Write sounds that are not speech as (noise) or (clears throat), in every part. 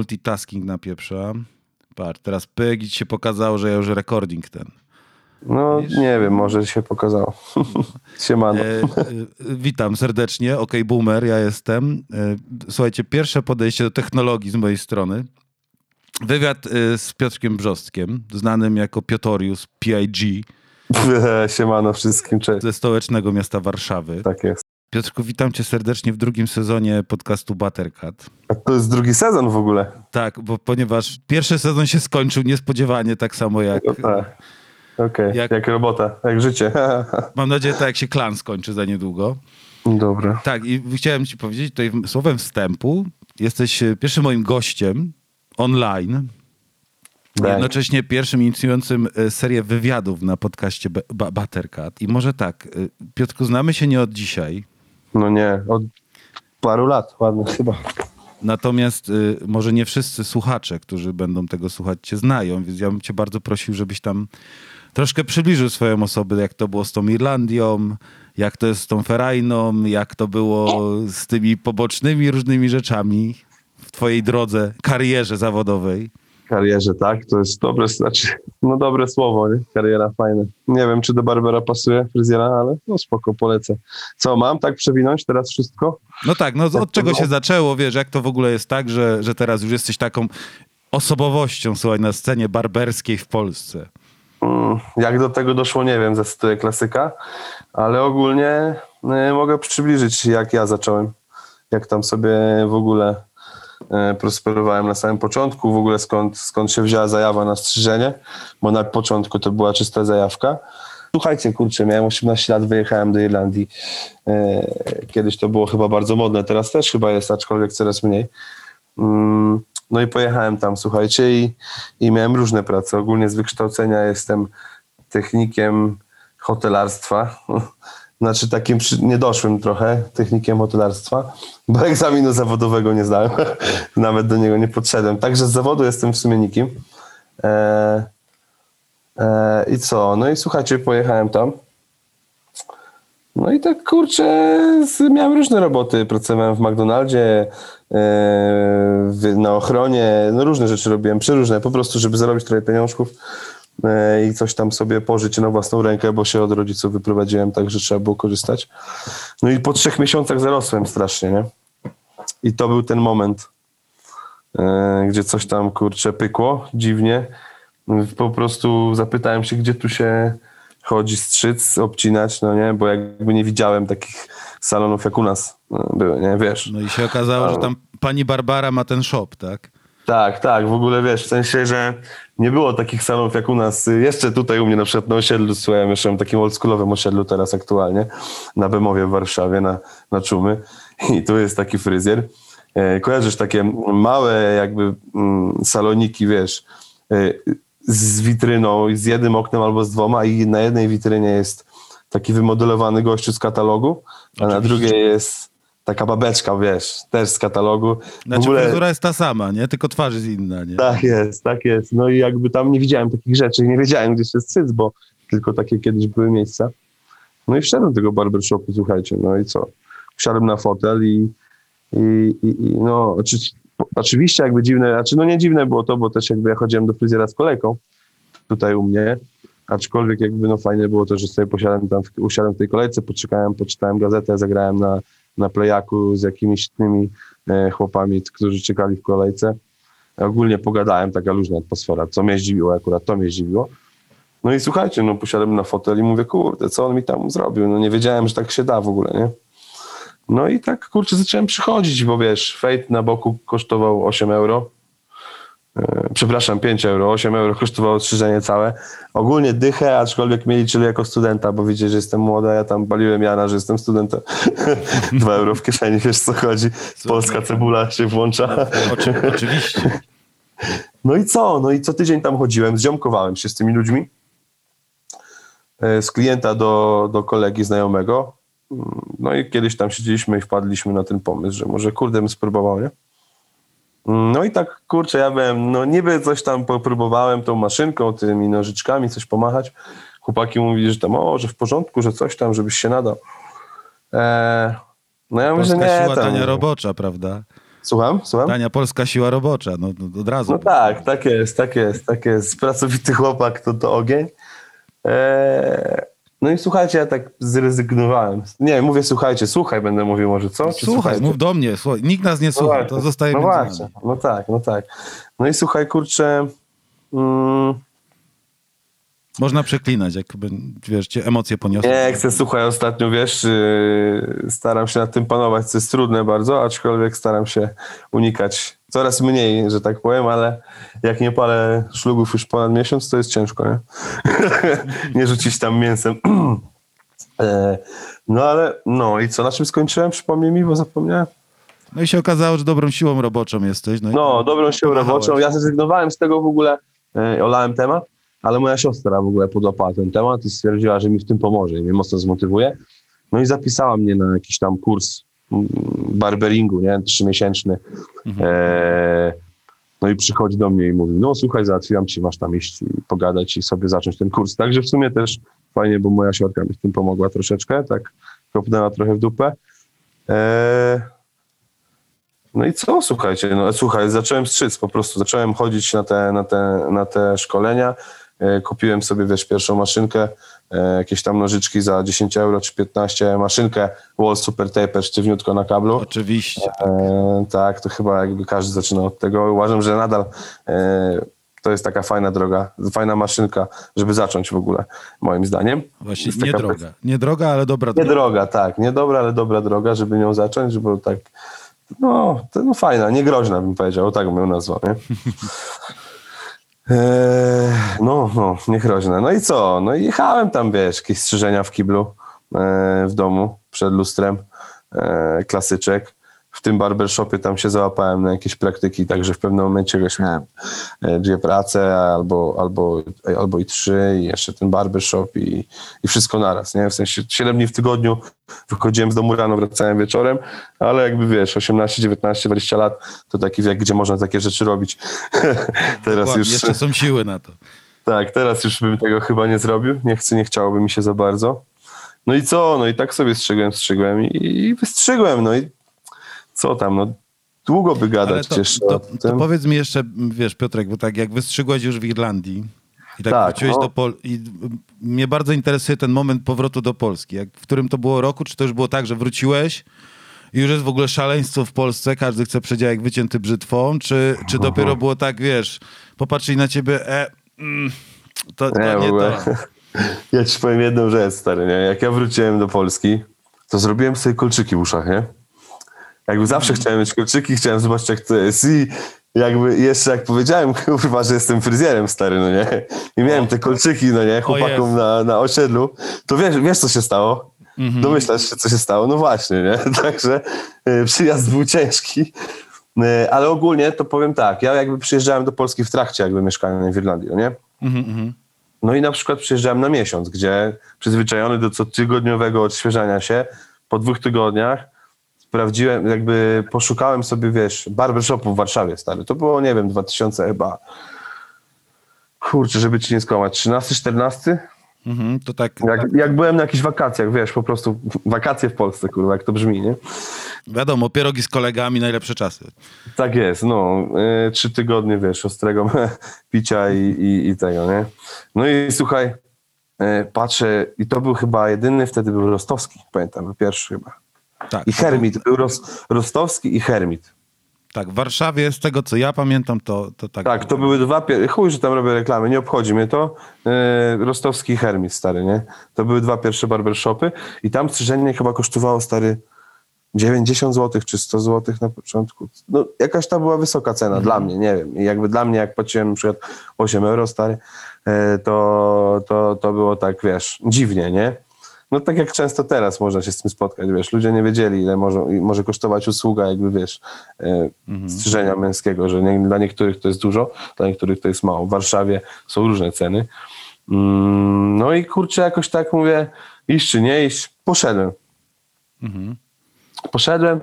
multitasking napieprzam. Patrz, teraz pyk i ci się pokazało, że ja już recording ten. No nie wiem, może się pokazało. (laughs) Siemano. E, e, witam serdecznie, OK Boomer, ja jestem. E, słuchajcie, pierwsze podejście do technologii z mojej strony. Wywiad e, z Piotrkiem Brzostkiem, znanym jako Piotorius PIG (laughs) Siemano wszystkim, cześć. ze stołecznego miasta Warszawy. Tak jest. Piotrku, witam cię serdecznie w drugim sezonie podcastu Buttercat. A to jest drugi sezon w ogóle. Tak, bo ponieważ pierwszy sezon się skończył niespodziewanie, tak samo jak... No tak. Okej, Jak- jak... robota, jak życie. (laughs) Mam nadzieję, tak jak się klan skończy za niedługo. Dobra. Tak, i chciałem ci powiedzieć tutaj słowem wstępu, jesteś e, pierwszym moim gościem online, Tak. jednocześnie pierwszym inicjującym e, serię wywiadów na podcaście Buttercat. I może tak, e, Piotrku, znamy się nie od dzisiaj, No nie, od paru lat, ładnie chyba. natomiast y, może nie wszyscy słuchacze, którzy będą tego słuchać, cię znają, więc ja bym cię bardzo prosił, żebyś tam troszkę przybliżył swoją osobę, jak to było z tą Irlandią, jak to jest z tą Ferajną, jak to było z tymi pobocznymi różnymi rzeczami w twojej drodze, karierze zawodowej. Karierze, tak? To jest dobre, znaczy, no dobre słowo, nie? Kariera fajne. Nie wiem, czy do Barbera pasuje, fryzjera, ale no spoko, polecę. Co, mam tak przewinąć teraz wszystko? No tak, no od to czego było? się zaczęło, wiesz, jak to w ogóle jest tak, że, że teraz już jesteś taką osobowością, słuchaj, na scenie barberskiej w Polsce. Mm, Jak do tego doszło, nie wiem, zacytuję klasyka, ale ogólnie y, mogę przybliżyć, jak ja zacząłem. Jak tam sobie w ogóle prosperowałem na samym początku, w ogóle skąd, skąd się wzięła zajawa na strzyżenie, bo na początku to była czysta zajawka. Słuchajcie, kurczę, miałem 18 lat, wyjechałem do Irlandii. Y, Kiedyś to było chyba bardzo modne, teraz też chyba jest, aczkolwiek coraz mniej. Mm, No i pojechałem tam, słuchajcie, i, i miałem różne prace. Ogólnie z wykształcenia jestem technikiem hotelarstwa. (laughs) Znaczy takim niedoszłym trochę technikiem hotelarstwa, bo (laughs) egzaminu zawodowego nie zdałem. (laughs) Nawet do niego nie podszedłem. Także z zawodu jestem w sumie nikim. E, e, I co? No i słuchajcie, pojechałem tam. No i tak kurczę, miałem różne roboty. Pracowałem w McDonaldzie, e, na ochronie, no różne rzeczy robiłem, przeróżne, po prostu, żeby zarobić trochę pieniążków i coś tam sobie pożyć na własną rękę, bo się od rodziców wyprowadziłem, także trzeba było korzystać. No i po trzech miesiącach zarosłem strasznie, nie? I to był ten moment, e, gdzie coś tam kurczę pykło dziwnie. Po prostu zapytałem się, gdzie tu się chodzi strzyc, obcinać, no nie, bo jakby nie widziałem takich salonów jak u nas no, były, nie, wiesz. No i się okazało, że tam pani Barbara ma ten shop, tak? Tak, tak, w ogóle wiesz, w sensie, że nie było takich salonów jak u nas. Jeszcze tutaj u mnie na przykład na osiedlu, słuchaj, mieszkam w takim oldschoolowym osiedlu teraz aktualnie, na Bemowie w Warszawie, na, na Czumy i tu jest taki fryzjer. E, kojarzysz takie małe jakby mm, saloniki, wiesz, e, z witryną, i z jednym oknem albo z dwoma i na jednej witrynie jest taki wymodelowany gościu z katalogu, a na drugiej jest taka babeczka, wiesz, też z katalogu. W Znaczy ogóle- fryzura jest ta sama, nie? Tylko twarz jest inna, nie? tak jest, tak jest. No i jakby tam nie widziałem takich rzeczy, nie wiedziałem, gdzie się syc, bo tylko takie kiedyś były miejsca. No i wszedłem do tego barbershopu, słuchajcie, no i co? Wsiadłem na fotel i, i, i, i no oczy, oczywiście jakby dziwne, znaczy no nie dziwne było to, bo też jakby ja chodziłem do fryzjera z kolejką tutaj u mnie, aczkolwiek jakby no fajne było to, że sobie posiadłem tam, w- usiadłem w tej kolejce, poczekałem, poczytałem gazetę, zagrałem na, na playaku z jakimiś innymi e, chłopami, którzy czekali w kolejce. Ogólnie pogadałem, taka luźna atmosfera, co mnie zdziwiło, akurat to mnie zdziwiło. No i słuchajcie, no posiadłem na fotel i mówię, kurde, co on mi tam zrobił? No nie wiedziałem, że tak się da w ogóle, nie? No i tak, kurczę, zacząłem przychodzić, bo wiesz, Fate na boku kosztował 8 euro. E, Przepraszam, 5 euro, 8 euro kosztowało strzyżenie całe. Ogólnie dychę, aczkolwiek mnie liczyli jako studenta, bo widzicie, że jestem młoda, ja tam baliłem Jana, że jestem studentem. (laughs) 2 euro w kieszeni, wiesz co chodzi. Polska cebula się włącza. Oczy, oczywiście. (laughs) No i co? No i co tydzień tam chodziłem, zziomkowałem się z tymi ludźmi. E, Z klienta do, do kolegi znajomego. Mm, No i kiedyś tam siedzieliśmy i wpadliśmy na ten pomysł, że może kurde bym spróbował, nie? No i tak, kurczę, ja byłem, no niby coś tam popróbowałem tą maszynką, tymi nożyczkami, coś pomachać. Chłopaki mówili, że tam, o, że w porządku, że coś tam, żebyś się nadał. E, no ja Polska nie, siła tam, tania robocza, prawda? Słucham, słucham? Tania polska siła robocza, no, no od razu. No tak, tak jest, tak jest, tak jest. Pracowity chłopak to, to ogień. Eee, no i słuchajcie, ja tak zrezygnowałem. Nie, mówię słuchajcie, słuchaj będę mówił może, co? Czy Słuchaj, słuchajcie? mów do mnie, słuchaj. nikt nas nie No słucha, właśnie, to zostaje no właśnie, nami. no tak, no tak. No i słuchaj, kurczę, mm, Można przeklinać, jak wiesz, cię emocje poniosą. nie chcę, słuchaj, ostatnio, wiesz, yy, staram się nad tym panować, co jest trudne bardzo, aczkolwiek staram się unikać coraz mniej, że tak powiem, ale jak nie palę szlugów już ponad miesiąc, to jest ciężko, nie? (laughs) nie rzucić tam mięsem. (clears throat) E, no ale, no i co, na czym skończyłem? Przypomnij mi, bo zapomniałem. No i się okazało, że dobrą siłą roboczą jesteś. No, No, dobrą siłą roboczą. Ja zrezygnowałem z tego w ogóle, e, olałem temat, ale moja siostra w ogóle podłapała ten temat i stwierdziła, że mi w tym pomoże i mnie mocno zmotywuje. No i zapisała mnie na jakiś tam kurs barberingu, nie, trzymiesięczny. E, no i przychodzi do mnie i mówi, no słuchaj, załatwiłam ci, masz tam iść i pogadać i sobie zacząć ten kurs. Także w sumie też fajnie, bo moja siostra mi w tym pomogła troszeczkę, tak kopnęła trochę w dupę. E, no i co, słuchajcie, no słuchaj, zacząłem strzyc po prostu, zacząłem chodzić na te, na te, na te szkolenia, e, kupiłem sobie, wiesz, pierwszą maszynkę, jakieś tam nożyczki za 10 euro czy 15, maszynkę Wall Super Taper sztywniutko na kablu. Oczywiście. E, tak, to chyba jakby każdy zaczyna od tego. Uważam, że nadal e, to jest taka fajna droga, fajna maszynka, żeby zacząć w ogóle, moim zdaniem. Właśnie nie droga. Nie droga, ale dobra Nie droga. droga, tak, nie dobra, ale dobra droga, żeby nią zacząć, żeby tak, no, to, no fajna, nie groźna bym powiedział, tak bym ją nazwał, nie? (laughs) Eee, no, no, nie groźna. No i co? No i jechałem tam, wiesz, jakieś strzyżenia w kiblu e, w domu, przed lustrem, e, klasyczek. W tym barbershopie tam się załapałem na jakieś praktyki, także w pewnym momencie wiesz, miałem e, dwie prace albo, albo, albo i trzy i jeszcze ten barbershop i, i wszystko naraz, nie? W sensie 7 dni w tygodniu wychodziłem z domu rano, wracałem wieczorem, ale jakby wiesz, 18, 19, 20 lat to taki wiek, gdzie można takie rzeczy robić. (laughs) Teraz Dokładnie, już... Jeszcze są siły na to. Tak, teraz już bym tego chyba nie zrobił. Nie chcę, nie chciałoby mi się za bardzo. No i co? No i tak sobie strzygłem, strzygłem i, i wystrzygłem. No i co tam? No długo by gadać to, jeszcze to, to powiedz mi jeszcze, wiesz Piotrek, bo tak jak wystrzygłeś już w Irlandii i tak, Tak, wróciłeś no. do Polski i mnie bardzo interesuje ten moment powrotu do Polski. Jak, w którym to było roku? Czy to już było tak, że wróciłeś i już jest w ogóle szaleństwo w Polsce, każdy chce przedziałek wycięty brzytwą, czy, czy dopiero było tak, wiesz, popatrzyli na ciebie, e, mm, to, to Nie, nie, to. Ja ci powiem jedną rzecz, stary, nie? Jak ja wróciłem do Polski, to zrobiłem sobie kolczyki w uszach, nie? Jakby zawsze chciałem mieć kolczyki, chciałem zobaczyć, jak to jest i jakby jeszcze jak powiedziałem, (laughs) kurwa, że jestem fryzjerem, stary, no nie? I miałem te kolczyki, no nie, chłopakom na, na osiedlu, to wiesz, wiesz, co się stało? Domyślasz się, co się stało? No właśnie, nie? (laughs) Także y, przyjazd był ciężki. Y, Ale ogólnie to powiem tak, ja jakby przyjeżdżałem do Polski w trakcie jakby mieszkania w Irlandii, no nie? Mhm, mhm. No i na przykład przyjeżdżałem na miesiąc, gdzie przyzwyczajony do cotygodniowego odświeżania się, po dwóch tygodniach sprawdziłem, jakby poszukałem sobie, wiesz, barbershopu w Warszawie, stary. To było, nie wiem, 2000 chyba, kurczę, żeby ci nie skłamać, 13, 14? Mhm, to tak, Jak, jak byłem na jakichś wakacjach, wiesz, po prostu wakacje w Polsce, kurwa, jak to brzmi, nie? wiadomo, pierogi z kolegami, najlepsze czasy. Tak jest, no. Y, trzy tygodnie, wiesz, ostrego (laughs) picia i, i, i tego, nie? No i słuchaj, y, patrzę i to był chyba jedyny, wtedy był Rostowski, pamiętam, był pierwszy chyba. Tak, I Hermit, był Ros, Rostowski i Hermit. tak, w Warszawie, z tego co ja pamiętam, to, to tak. Tak, to były dwa, pier- chuj, że tam robię reklamy, nie obchodzi mnie to. Y, Rostowski i Hermit, stary, nie? To były dwa pierwsze barbershopy i tam strzyżenie chyba kosztowało, stary, 90 zł czy 100 zł na początku. No, jakaś to była wysoka cena dla mnie, nie wiem. I jakby dla mnie, jak płaciłem na przykład 8 euro, stary, e, to, to, to było tak, wiesz, dziwnie, nie? No tak jak często teraz można się z tym spotkać, wiesz, ludzie nie wiedzieli, ile może, może kosztować usługa, jakby, wiesz, e, strzyżenia męskiego, że nie, dla niektórych to jest dużo, dla niektórych to jest mało. W Warszawie są różne ceny. Mm, no i kurczę, jakoś tak mówię, iść czy nie iść, poszedłem. Poszedłem,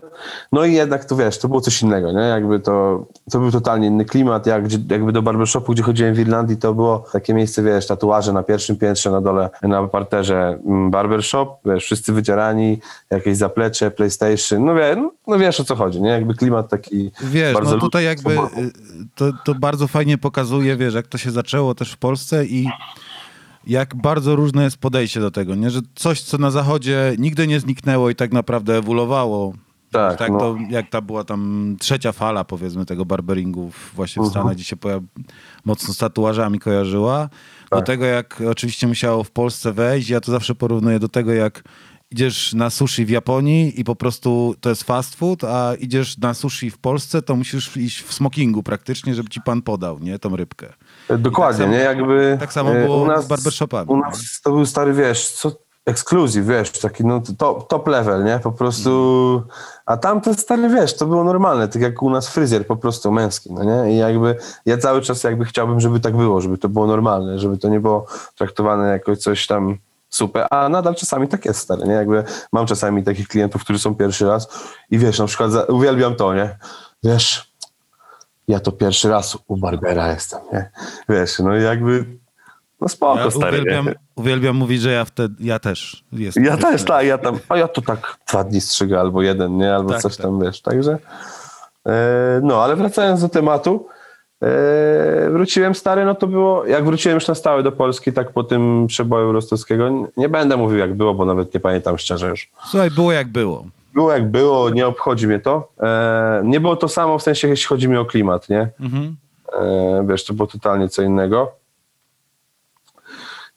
no i jednak to wiesz, to było coś innego, nie? Jakby to, to był totalnie inny klimat, jak, jakby do barbershopu, gdzie chodziłem w Irlandii, to było takie miejsce, wiesz, tatuaże na pierwszym piętrze, na dole, na parterze mm, barbershop, wiesz, wszyscy wydzierani, jakieś zaplecze, PlayStation, no, wie, no, no wiesz o co chodzi, nie? Jakby klimat taki Wiesz, bardzo no tutaj jakby y, to, to bardzo fajnie pokazuje, wiesz, jak to się zaczęło też w Polsce i jak bardzo różne jest podejście do tego, nie? Że coś, co na zachodzie nigdy nie zniknęło i tak naprawdę ewoluowało. Tak, tak no. to, jak ta była tam trzecia fala, powiedzmy, tego barberingu właśnie w Mhm. Stanach, gdzie się mocno z tatuażami kojarzyła, do Tak. tego, jak oczywiście musiało w Polsce wejść. Ja to zawsze porównuję do tego, jak idziesz na sushi w Japonii i po prostu to jest fast food, a idziesz na sushi w Polsce, to musisz iść w smokingu praktycznie, żeby ci pan podał, nie? Tą rybkę. Dokładnie, tak samo- nie? Jakby tak samo e, było z barbershopami, U nas to był stary, wiesz, co, ekskluzyw, wiesz, taki no, top, top level, nie? Po prostu, a tam to stary, wiesz, to było normalne, tak jak u nas fryzjer po prostu męski, no nie? I jakby ja cały czas jakby chciałbym, żeby tak było, żeby to było normalne, żeby to nie było traktowane jako coś tam super, a nadal czasami tak jest, stary, nie? Jakby mam czasami takich klientów, którzy są pierwszy raz i wiesz, na przykład za, uwielbiam to, nie? Wiesz, ja to pierwszy raz u Barbera jestem, nie? Wiesz, no jakby, no spoko, Ja stary, uwielbiam, nie? uwielbiam mówić, że ja wtedy, ja też jestem. Ja też, tak, ja tam, a ja to tak dwa dni strzygę, albo jeden, nie? Albo Tak, coś tak. tam, wiesz, także, e, no, ale wracając do tematu, e, wróciłem stary, no to było, jak wróciłem już na stałe do Polski, tak po tym przeboju Rostowskiego, nie- nie będę mówił jak było, bo nawet nie pamiętam szczerze już. Słuchaj, było jak było. Było jak było, nie obchodzi mnie to. E, nie było to samo w sensie, jeśli chodzi mi o klimat, nie? Mhm. E, wiesz, to było totalnie co innego.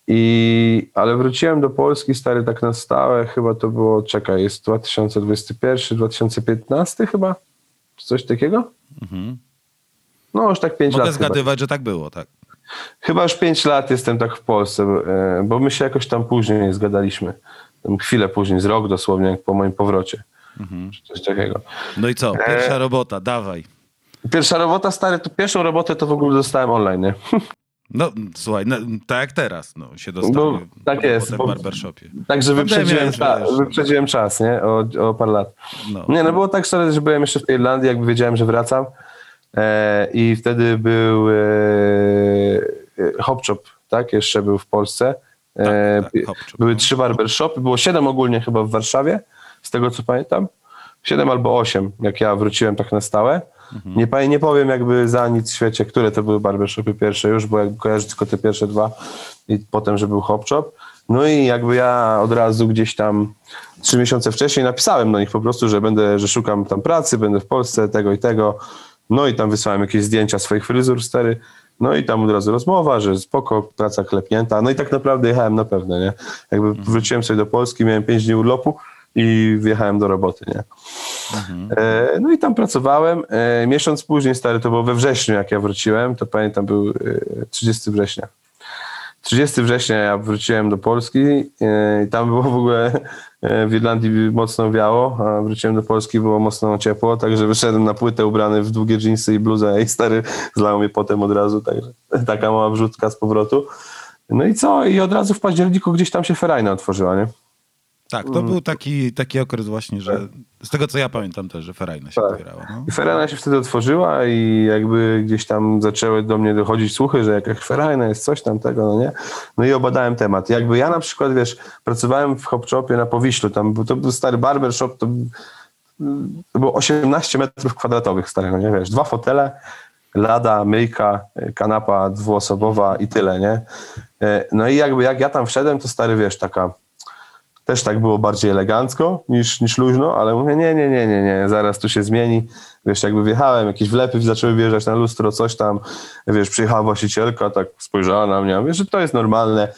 I, ale wróciłem do Polski, stary, tak na stałe, chyba to było, czekaj, jest 2021, 2015 chyba? Czy coś takiego? Mhm. No już tak 5 Mogę lat chyba. zgadywać, że tak było, tak. Chyba już 5 lat jestem tak w Polsce, e, bo my się jakoś tam później zgadaliśmy. Chwilę później, z rok dosłownie, jak po moim powrocie. Czy coś takiego. No i co? Pierwsza robota, dawaj. Pierwsza robota, stary, to pierwszą robotę to w ogóle dostałem online, nie? No, słuchaj, no, tak jak teraz, no, się dostaje No, tak jest, w bo- barbershopie. Także Pandemia wyprzedziłem, cza- wiesz. wyprzedziłem czas, nie? O, o parę lat. No. Nie, no było tak szczerze, że byłem jeszcze w Irlandii, jakby wiedziałem, że wracam. E, I wtedy był e, e, Hop Shop, tak? Jeszcze był w Polsce. E, Tak, tak, Hop Shop, były trzy barbershopy, było siedem ogólnie chyba w Warszawie, z tego co pamiętam. Siedem albo osiem, jak ja wróciłem tak na stałe. Mhm. Nie, nie powiem jakby za nic w świecie, które to były barbershopy pierwsze już, bo jakby kojarzę tylko te pierwsze dwa i potem, że był Hop Shop. No i jakby ja od razu gdzieś tam trzy miesiące wcześniej napisałem do nich po prostu, że będę, że szukam tam pracy, będę w Polsce, tego i tego. No i tam wysłałem jakieś zdjęcia swoich fryzur stary. No i tam od razu rozmowa, że spoko, praca klepnięta. No i tak naprawdę jechałem na pewno, nie? Jakby wróciłem sobie do Polski, miałem pięć dni urlopu i wjechałem do roboty, nie? E, no i tam pracowałem. E, miesiąc później, stary, to było we wrześniu, jak ja wróciłem, to pamiętam, był e, 30 września. 30 września ja wróciłem do Polski e, i tam było w ogóle e, w Irlandii mocno wiało, a wróciłem do Polski, było mocno ciepło, także wyszedłem na płytę ubrany w długie dżinsy i bluzę i stary zlał mnie potem od razu, także taka mała wrzutka z powrotu. No i co? I od razu w październiku gdzieś tam się ferajna otworzyła, nie? Tak, Mm. to był taki, taki okres właśnie, że z tego co ja pamiętam też, że Ferajna się Tak. otwierała. No. I Ferajna się wtedy otworzyła i jakby gdzieś tam zaczęły do mnie dochodzić słuchy, że jakaś Ferajna jest coś tam tego, no nie? No i obadałem temat. Jakby ja na przykład, wiesz, pracowałem w Hop Shopie na Powiślu, tam był, to był stary barber shop, to, to było 18 metrów kwadratowych starego, nie wiesz, dwa fotele, lada, myjka, kanapa dwuosobowa i tyle, nie? E, No i jakby jak ja tam wszedłem, to stary, wiesz, taka też tak było bardziej elegancko niż, niż luźno, ale mówię, nie, nie, nie, nie, nie, zaraz tu się zmieni. Wiesz, jakby wjechałem, jakieś wlepy zaczęły wjeżdżać na lustro, coś tam, wiesz, przyjechała właścicielka, tak spojrzała na mnie, mówię, że to jest normalne,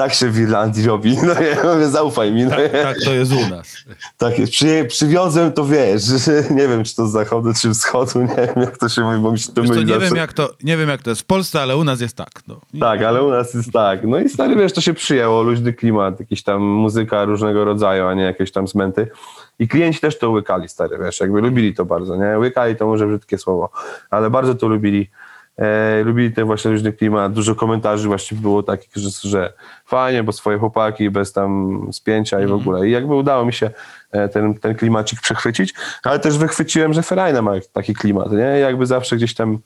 tak się w Irlandii robi, no nie, mówię, zaufaj mi, no nie. Tak to jest u nas. Tak jest, Przy, przywiozłem to, wiesz, nie wiem, czy to z zachodu, czy wschodu, nie wiem, jak to się mówi, bo mi się to myli nie, wiem, jak to, nie wiem jak to jest w Polsce, ale u nas jest tak. No. Tak, ale u nas jest tak. No i stary, wiesz, to się przyjęło, luźny klimat, jakiś tam muzyka różnego rodzaju, a nie jakieś tam zmęty. I klienci też to łykali, stary, wiesz, jakby lubili to bardzo, nie? Łykali to może brzydkie słowo, ale bardzo to lubili. E, lubili ten właśnie luźny klimat. Dużo komentarzy właśnie było takich, że, że fajnie, bo swoje chłopaki, bez tam spięcia i w ogóle. I jakby udało mi się e, ten, ten klimacik przechwycić, ale też wychwyciłem, że Ferajna ma taki klimat, nie? Jakby zawsze gdzieś tam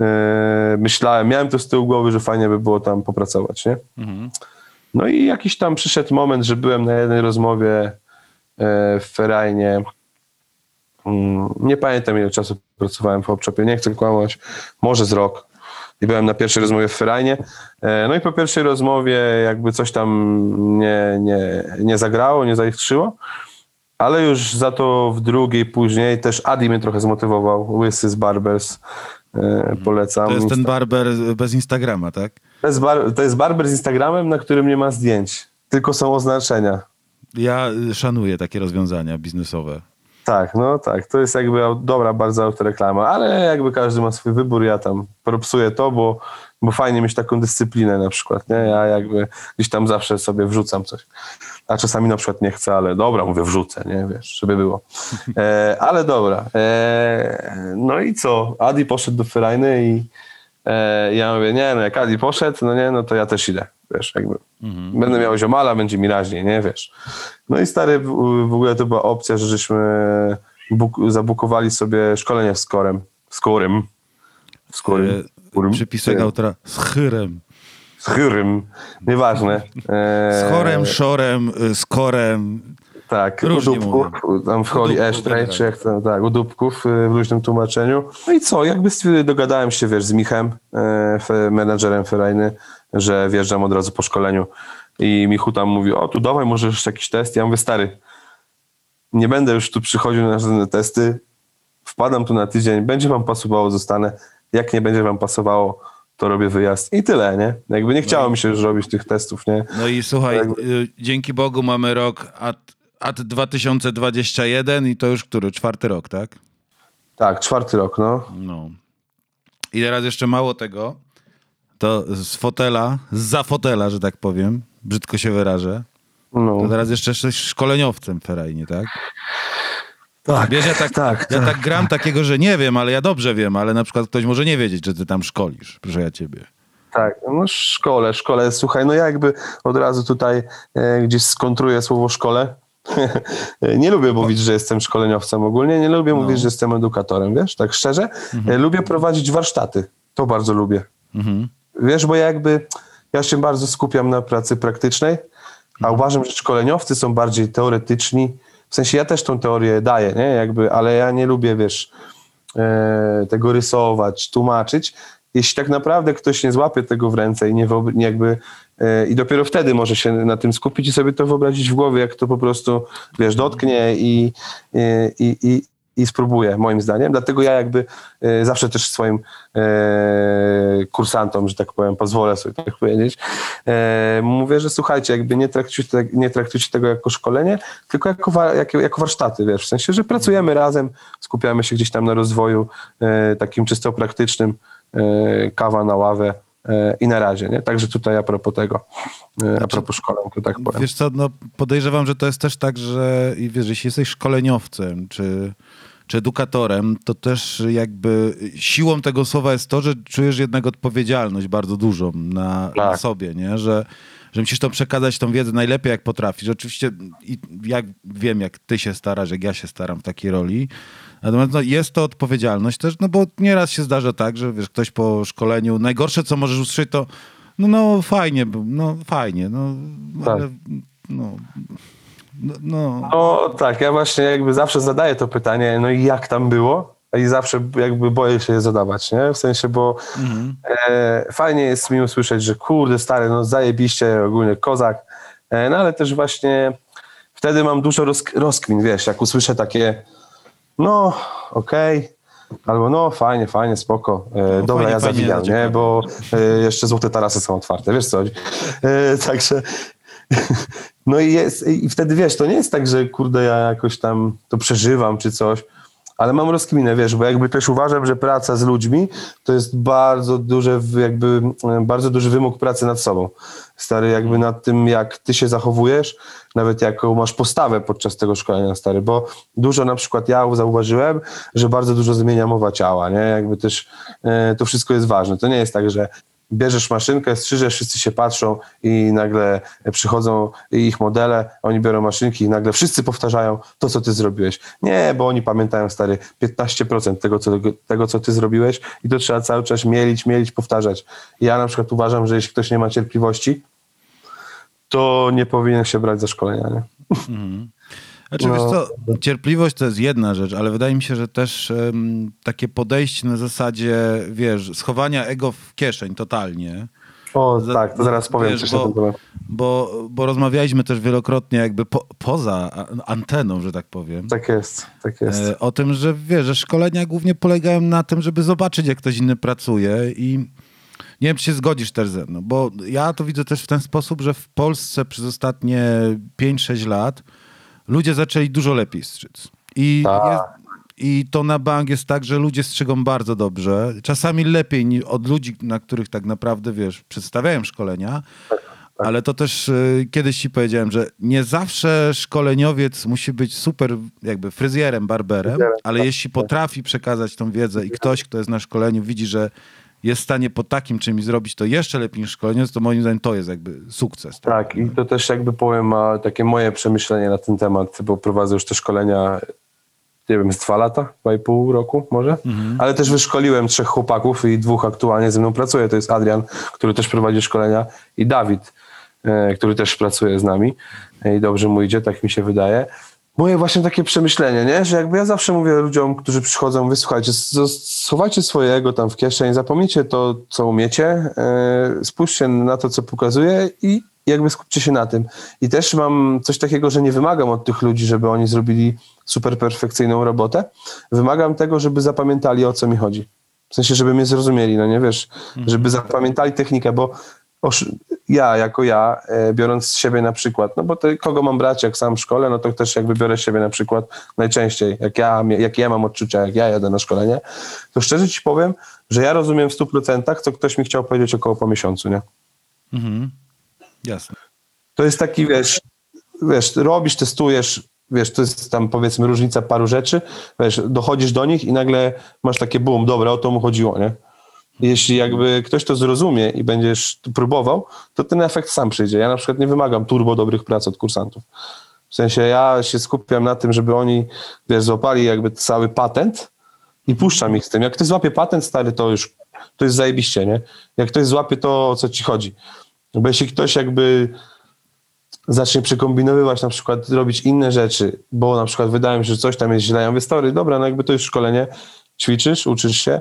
e, myślałem, miałem to z tyłu głowy, że fajnie by było tam popracować, nie? No i jakiś tam przyszedł moment, że byłem na jednej rozmowie e, w Ferajnie. Mm, Nie pamiętam ile czasu pracowałem w Opczopie, nie chcę kłamać, może z rok. I byłem na pierwszej rozmowie w Ferajnie. E, No i po pierwszej rozmowie jakby coś tam nie, nie, nie zagrało, nie zaiskrzyło. Ale już za to w drugiej później też Adi mnie trochę zmotywował. Łysy z Barbers. E, Polecam. To jest ten barber bez Instagrama, tak? To jest, bar, to jest barber z Instagramem, na którym nie ma zdjęć, tylko są oznaczenia. Ja szanuję takie rozwiązania biznesowe. Tak, no tak, to jest jakby dobra bardzo autoreklama, ale jakby każdy ma swój wybór, ja tam propsuję to, bo, bo fajnie mieć taką dyscyplinę na przykład, nie? Ja jakby gdzieś tam zawsze sobie wrzucam coś, a czasami na przykład nie chcę, ale dobra, mówię wrzucę, nie, wiesz, żeby było. (laughs) E, ale dobra, e, no i co, Adi poszedł do Ferajny i e, ja mówię, nie no, jak Adi poszedł, no nie, no to ja też idę, wiesz, jakby. Będę miał ziomala, będzie mi raźniej, nie, wiesz. No i stary, w, ogóle to była opcja, że żeśmy buk, zabukowali sobie szkolenie z korem, z korem, z korem, E, Przypisek autora z chyrem. z chyrym, nieważne. E, Z chorem, szorem, y, z korem. Tak, Różnie dupków, tam w Ashtray, generalnie. czy jak tak, u dupków y, w luźnym tłumaczeniu. No i co, jakby stwier- dogadałem się, wiesz, z Michem, e, menadżerem Ferajny, że wjeżdżam od razu po szkoleniu i Michu tam mówi, o tu dawaj, może jeszcze jakiś test. Ja mówię, stary, nie będę już tu przychodził na żadne testy, wpadam tu na tydzień, będzie wam pasowało, zostanę. Jak nie będzie wam pasowało, to robię wyjazd i tyle, nie? Jakby nie chciało mi się już robić tych testów, nie? No i słuchaj, Jakby- y, dzięki Bogu mamy rok at, at 2021 i to już który? Czwarty rok, tak? Tak, czwarty rok, no. No. I teraz jeszcze mało tego, to z fotela, za fotela, że tak powiem, brzydko się wyrażę, no. to teraz jeszcze jesteś szkoleniowcem w Ferajnie, tak? Tak, Wiesz, ja tak, tak, ja tak. tak gram takiego, że nie wiem, ale ja dobrze wiem, ale na przykład ktoś może nie wiedzieć, że ty tam szkolisz, proszę ja ciebie. Tak, no szkole, szkole. Słuchaj, no ja jakby od razu tutaj e, gdzieś skontruję słowo szkole. (laughs) nie lubię mówić, że jestem szkoleniowcem ogólnie, nie lubię mówić, że jestem edukatorem, wiesz, tak szczerze. E, lubię prowadzić warsztaty, to bardzo lubię. Wiesz, bo ja jakby, ja się bardzo skupiam na pracy praktycznej, a uważam, że szkoleniowcy są bardziej teoretyczni, w sensie ja też tą teorię daję, nie, jakby, ale ja nie lubię, wiesz, e, tego rysować, tłumaczyć. Jeśli tak naprawdę ktoś nie złapie tego w ręce i nie jakby e, i dopiero wtedy może się na tym skupić i sobie to wyobrazić w głowie, jak to po prostu, wiesz, dotknie i, i, i, i, spróbuje, moim zdaniem. Dlatego ja jakby e, zawsze też swoim e, kursantom, że tak powiem, pozwolę sobie tak powiedzieć, e, mówię, że słuchajcie, jakby nie traktujcie, nie traktujcie tego jako szkolenie, tylko jako, jako, warsztaty, wiesz, w sensie, że pracujemy razem, skupiamy się gdzieś tam na rozwoju takim czysto praktycznym, kawa na ławę i na razie, nie? Także tutaj a propos tego, a propos szkoleń, to tak powiem. Wiesz co, no podejrzewam, że to jest też tak, że wiesz, jeśli jesteś szkoleniowcem czy, czy edukatorem, to też jakby siłą tego słowa jest to, że czujesz jednak odpowiedzialność bardzo dużą na, na Tak. sobie, nie? Że, że musisz to przekazać tą wiedzę najlepiej jak potrafisz. Oczywiście i jak wiem, jak ty się starasz, jak ja się staram w takiej roli. Natomiast no, jest to odpowiedzialność też, no bo nieraz się zdarza tak, że wiesz, ktoś po szkoleniu, najgorsze co możesz usłyszeć to no, no fajnie, no fajnie, no Tak. ale no, no, no No tak, ja właśnie jakby zawsze zadaję to pytanie, no i jak tam było? I zawsze jakby boję się je zadawać, nie? W sensie, bo e, fajnie jest mi usłyszeć, że kurde stary, no zajebiście, ogólnie kozak, e, no ale też właśnie wtedy mam dużo rozk- rozkmin, wiesz, jak usłyszę takie no okej, albo no fajnie, fajnie, spoko, e, dobra, fajnie, ja fajnie, zawijam, ciekawe. nie? Bo e, jeszcze złote tarasy są otwarte, wiesz co. E, także no i, jest, i wtedy wiesz, to nie jest tak, że kurde ja jakoś tam to przeżywam czy coś, ale mam rozkminę, wiesz, bo jakby też uważam, że praca z ludźmi to jest bardzo duże, jakby e, bardzo duży wymóg pracy nad sobą. Stary, jakby nad tym, jak ty się zachowujesz, nawet jaką masz postawę podczas tego szkolenia, stary, bo dużo na przykład ja zauważyłem, że bardzo dużo zmienia mowa ciała, nie? Jakby też e, to wszystko jest ważne. To nie jest tak, że bierzesz maszynkę, strzyżesz, wszyscy się patrzą i nagle przychodzą ich modele, oni biorą maszynki i nagle wszyscy powtarzają to, co ty zrobiłeś. Nie, bo oni pamiętają, stary, 15% tego co, tego, co ty zrobiłeś i to trzeba cały czas mielić, mielić, powtarzać. Ja na przykład uważam, że jeśli ktoś nie ma cierpliwości, to nie powinien się brać za szkolenia, nie? Mhm. Znaczy, no. wiesz co, cierpliwość to jest jedna rzecz, ale wydaje mi się, że też um, takie podejście na zasadzie, wiesz, schowania ego w kieszeń totalnie. O, Za, tak, to zaraz powiem wiesz, coś bo, na ten Bo, bo rozmawialiśmy też wielokrotnie jakby po, poza anteną, że tak powiem. Tak jest, tak jest. E, o tym, że wiesz, że szkolenia głównie polegają na tym, żeby zobaczyć, jak ktoś inny pracuje i nie wiem, czy się zgodzisz też ze mną, bo ja to widzę też w ten sposób, że w Polsce przez ostatnie 5-6 lat ludzie zaczęli dużo lepiej strzyc. I, tak. jest, I to na bank jest tak, że ludzie strzygą bardzo dobrze. Czasami lepiej niż od ludzi, na których tak naprawdę, wiesz, przedstawiają szkolenia. Tak, tak. Ale to też y, kiedyś ci powiedziałem, że nie zawsze szkoleniowiec musi być super jakby fryzjerem, barberem, ale jeśli potrafi przekazać tą wiedzę i ktoś, kto jest na szkoleniu, widzi, że jest w stanie po takim czymś zrobić to jeszcze lepiej niż szkoleniec, to moim zdaniem to jest jakby sukces. Tak, tak i to też jakby powiem takie moje przemyślenie na ten temat, bo prowadzę już te szkolenia nie wiem, z dwa lata, dwa i pół roku może, mhm. ale też wyszkoliłem trzech chłopaków i dwóch aktualnie ze mną pracuje, to jest Adrian, który też prowadzi szkolenia i Dawid, e, który też pracuje z nami i dobrze mu idzie, tak mi się wydaje moje właśnie takie przemyślenie, nie? że jakby ja zawsze mówię ludziom, którzy przychodzą, wysłuchajcie, schowajcie swojego tam w kieszeni, zapomnijcie to, co umiecie, yy, spójrzcie na to, co pokazuję i jakby skupcie się na tym. I też mam coś takiego, że nie wymagam od tych ludzi, żeby oni zrobili super perfekcyjną robotę. Wymagam tego, żeby zapamiętali, o co mi chodzi. W sensie, żeby mnie zrozumieli, no nie wiesz, mhm. żeby zapamiętali technikę, bo ja jako ja, e, biorąc z siebie na przykład, no bo to, kogo mam brać, jak sam w szkole, no to też jakby biorę siebie na przykład najczęściej, jak ja, jak ja mam odczucia, jak ja jadę na szkolenie, to szczerze ci powiem, że ja rozumiem w stu procentach, co ktoś mi chciał powiedzieć około po miesiącu, nie? Mhm. Jasne. To jest taki, wiesz, wiesz, robisz, testujesz, wiesz, to jest tam powiedzmy różnica paru rzeczy, wiesz, dochodzisz do nich i nagle masz takie boom, dobra, o to mu chodziło, nie? Jeśli jakby ktoś to zrozumie i będziesz próbował, to ten efekt sam przyjdzie. Ja na przykład nie wymagam turbo dobrych prac od kursantów. W sensie ja się skupiam na tym, żeby oni wiesz, złapali jakby cały patent i puszczam ich z tym. Jak ktoś złapie patent stary, to już to jest zajebiście, nie? Jak ktoś złapie to, o co ci chodzi. Bo jeśli ktoś jakby zacznie przekombinowywać, na przykład robić inne rzeczy, bo na przykład wydaje mi się, że coś tam jest źle, ja mówię, story, dobra, no jakby to jest szkolenie, ćwiczysz, uczysz się,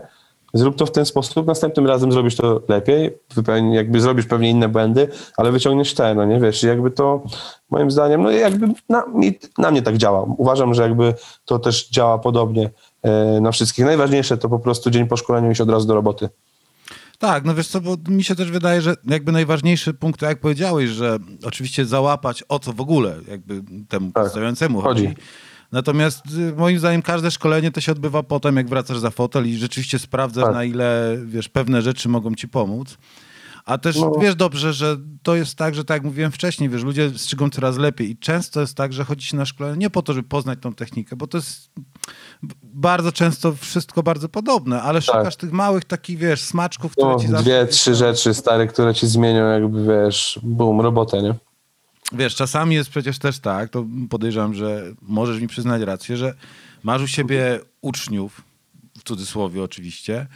Zrób to w ten sposób, następnym razem zrobisz to lepiej, jakby zrobisz pewnie inne błędy, ale wyciągniesz te, no nie wiesz, jakby to moim zdaniem, no jakby na, na mnie tak działa. Uważam, że jakby to też działa podobnie e, na wszystkich. Najważniejsze to po prostu dzień po szkoleniu iść od razu do roboty. Tak, no wiesz co, bo mi się też wydaje, że jakby najważniejszy punkt, jak powiedziałeś, że oczywiście załapać o co w ogóle jakby temu tak. stawiającemu chodzi. chodzi Natomiast y, moim zdaniem każde szkolenie to się odbywa potem, jak wracasz za fotel i rzeczywiście sprawdzasz, tak. na ile wiesz, pewne rzeczy mogą ci pomóc. A też no. wiesz dobrze, że to jest tak, że tak jak mówiłem wcześniej, wiesz, ludzie strzygą coraz lepiej i często jest tak, że chodzi się na szkolenie nie po to, żeby poznać tą technikę, bo to jest bardzo często wszystko bardzo podobne, ale tak. szukasz tych małych takich, wiesz, smaczków, które no, ci zawsze... Dwie, trzy rzeczy stare, które ci zmienią jakby, wiesz, boom, robotę, nie? Wiesz, czasami jest przecież też tak, to podejrzewam, że możesz mi przyznać rację, że masz u siebie uczniów, w cudzysłowie oczywiście,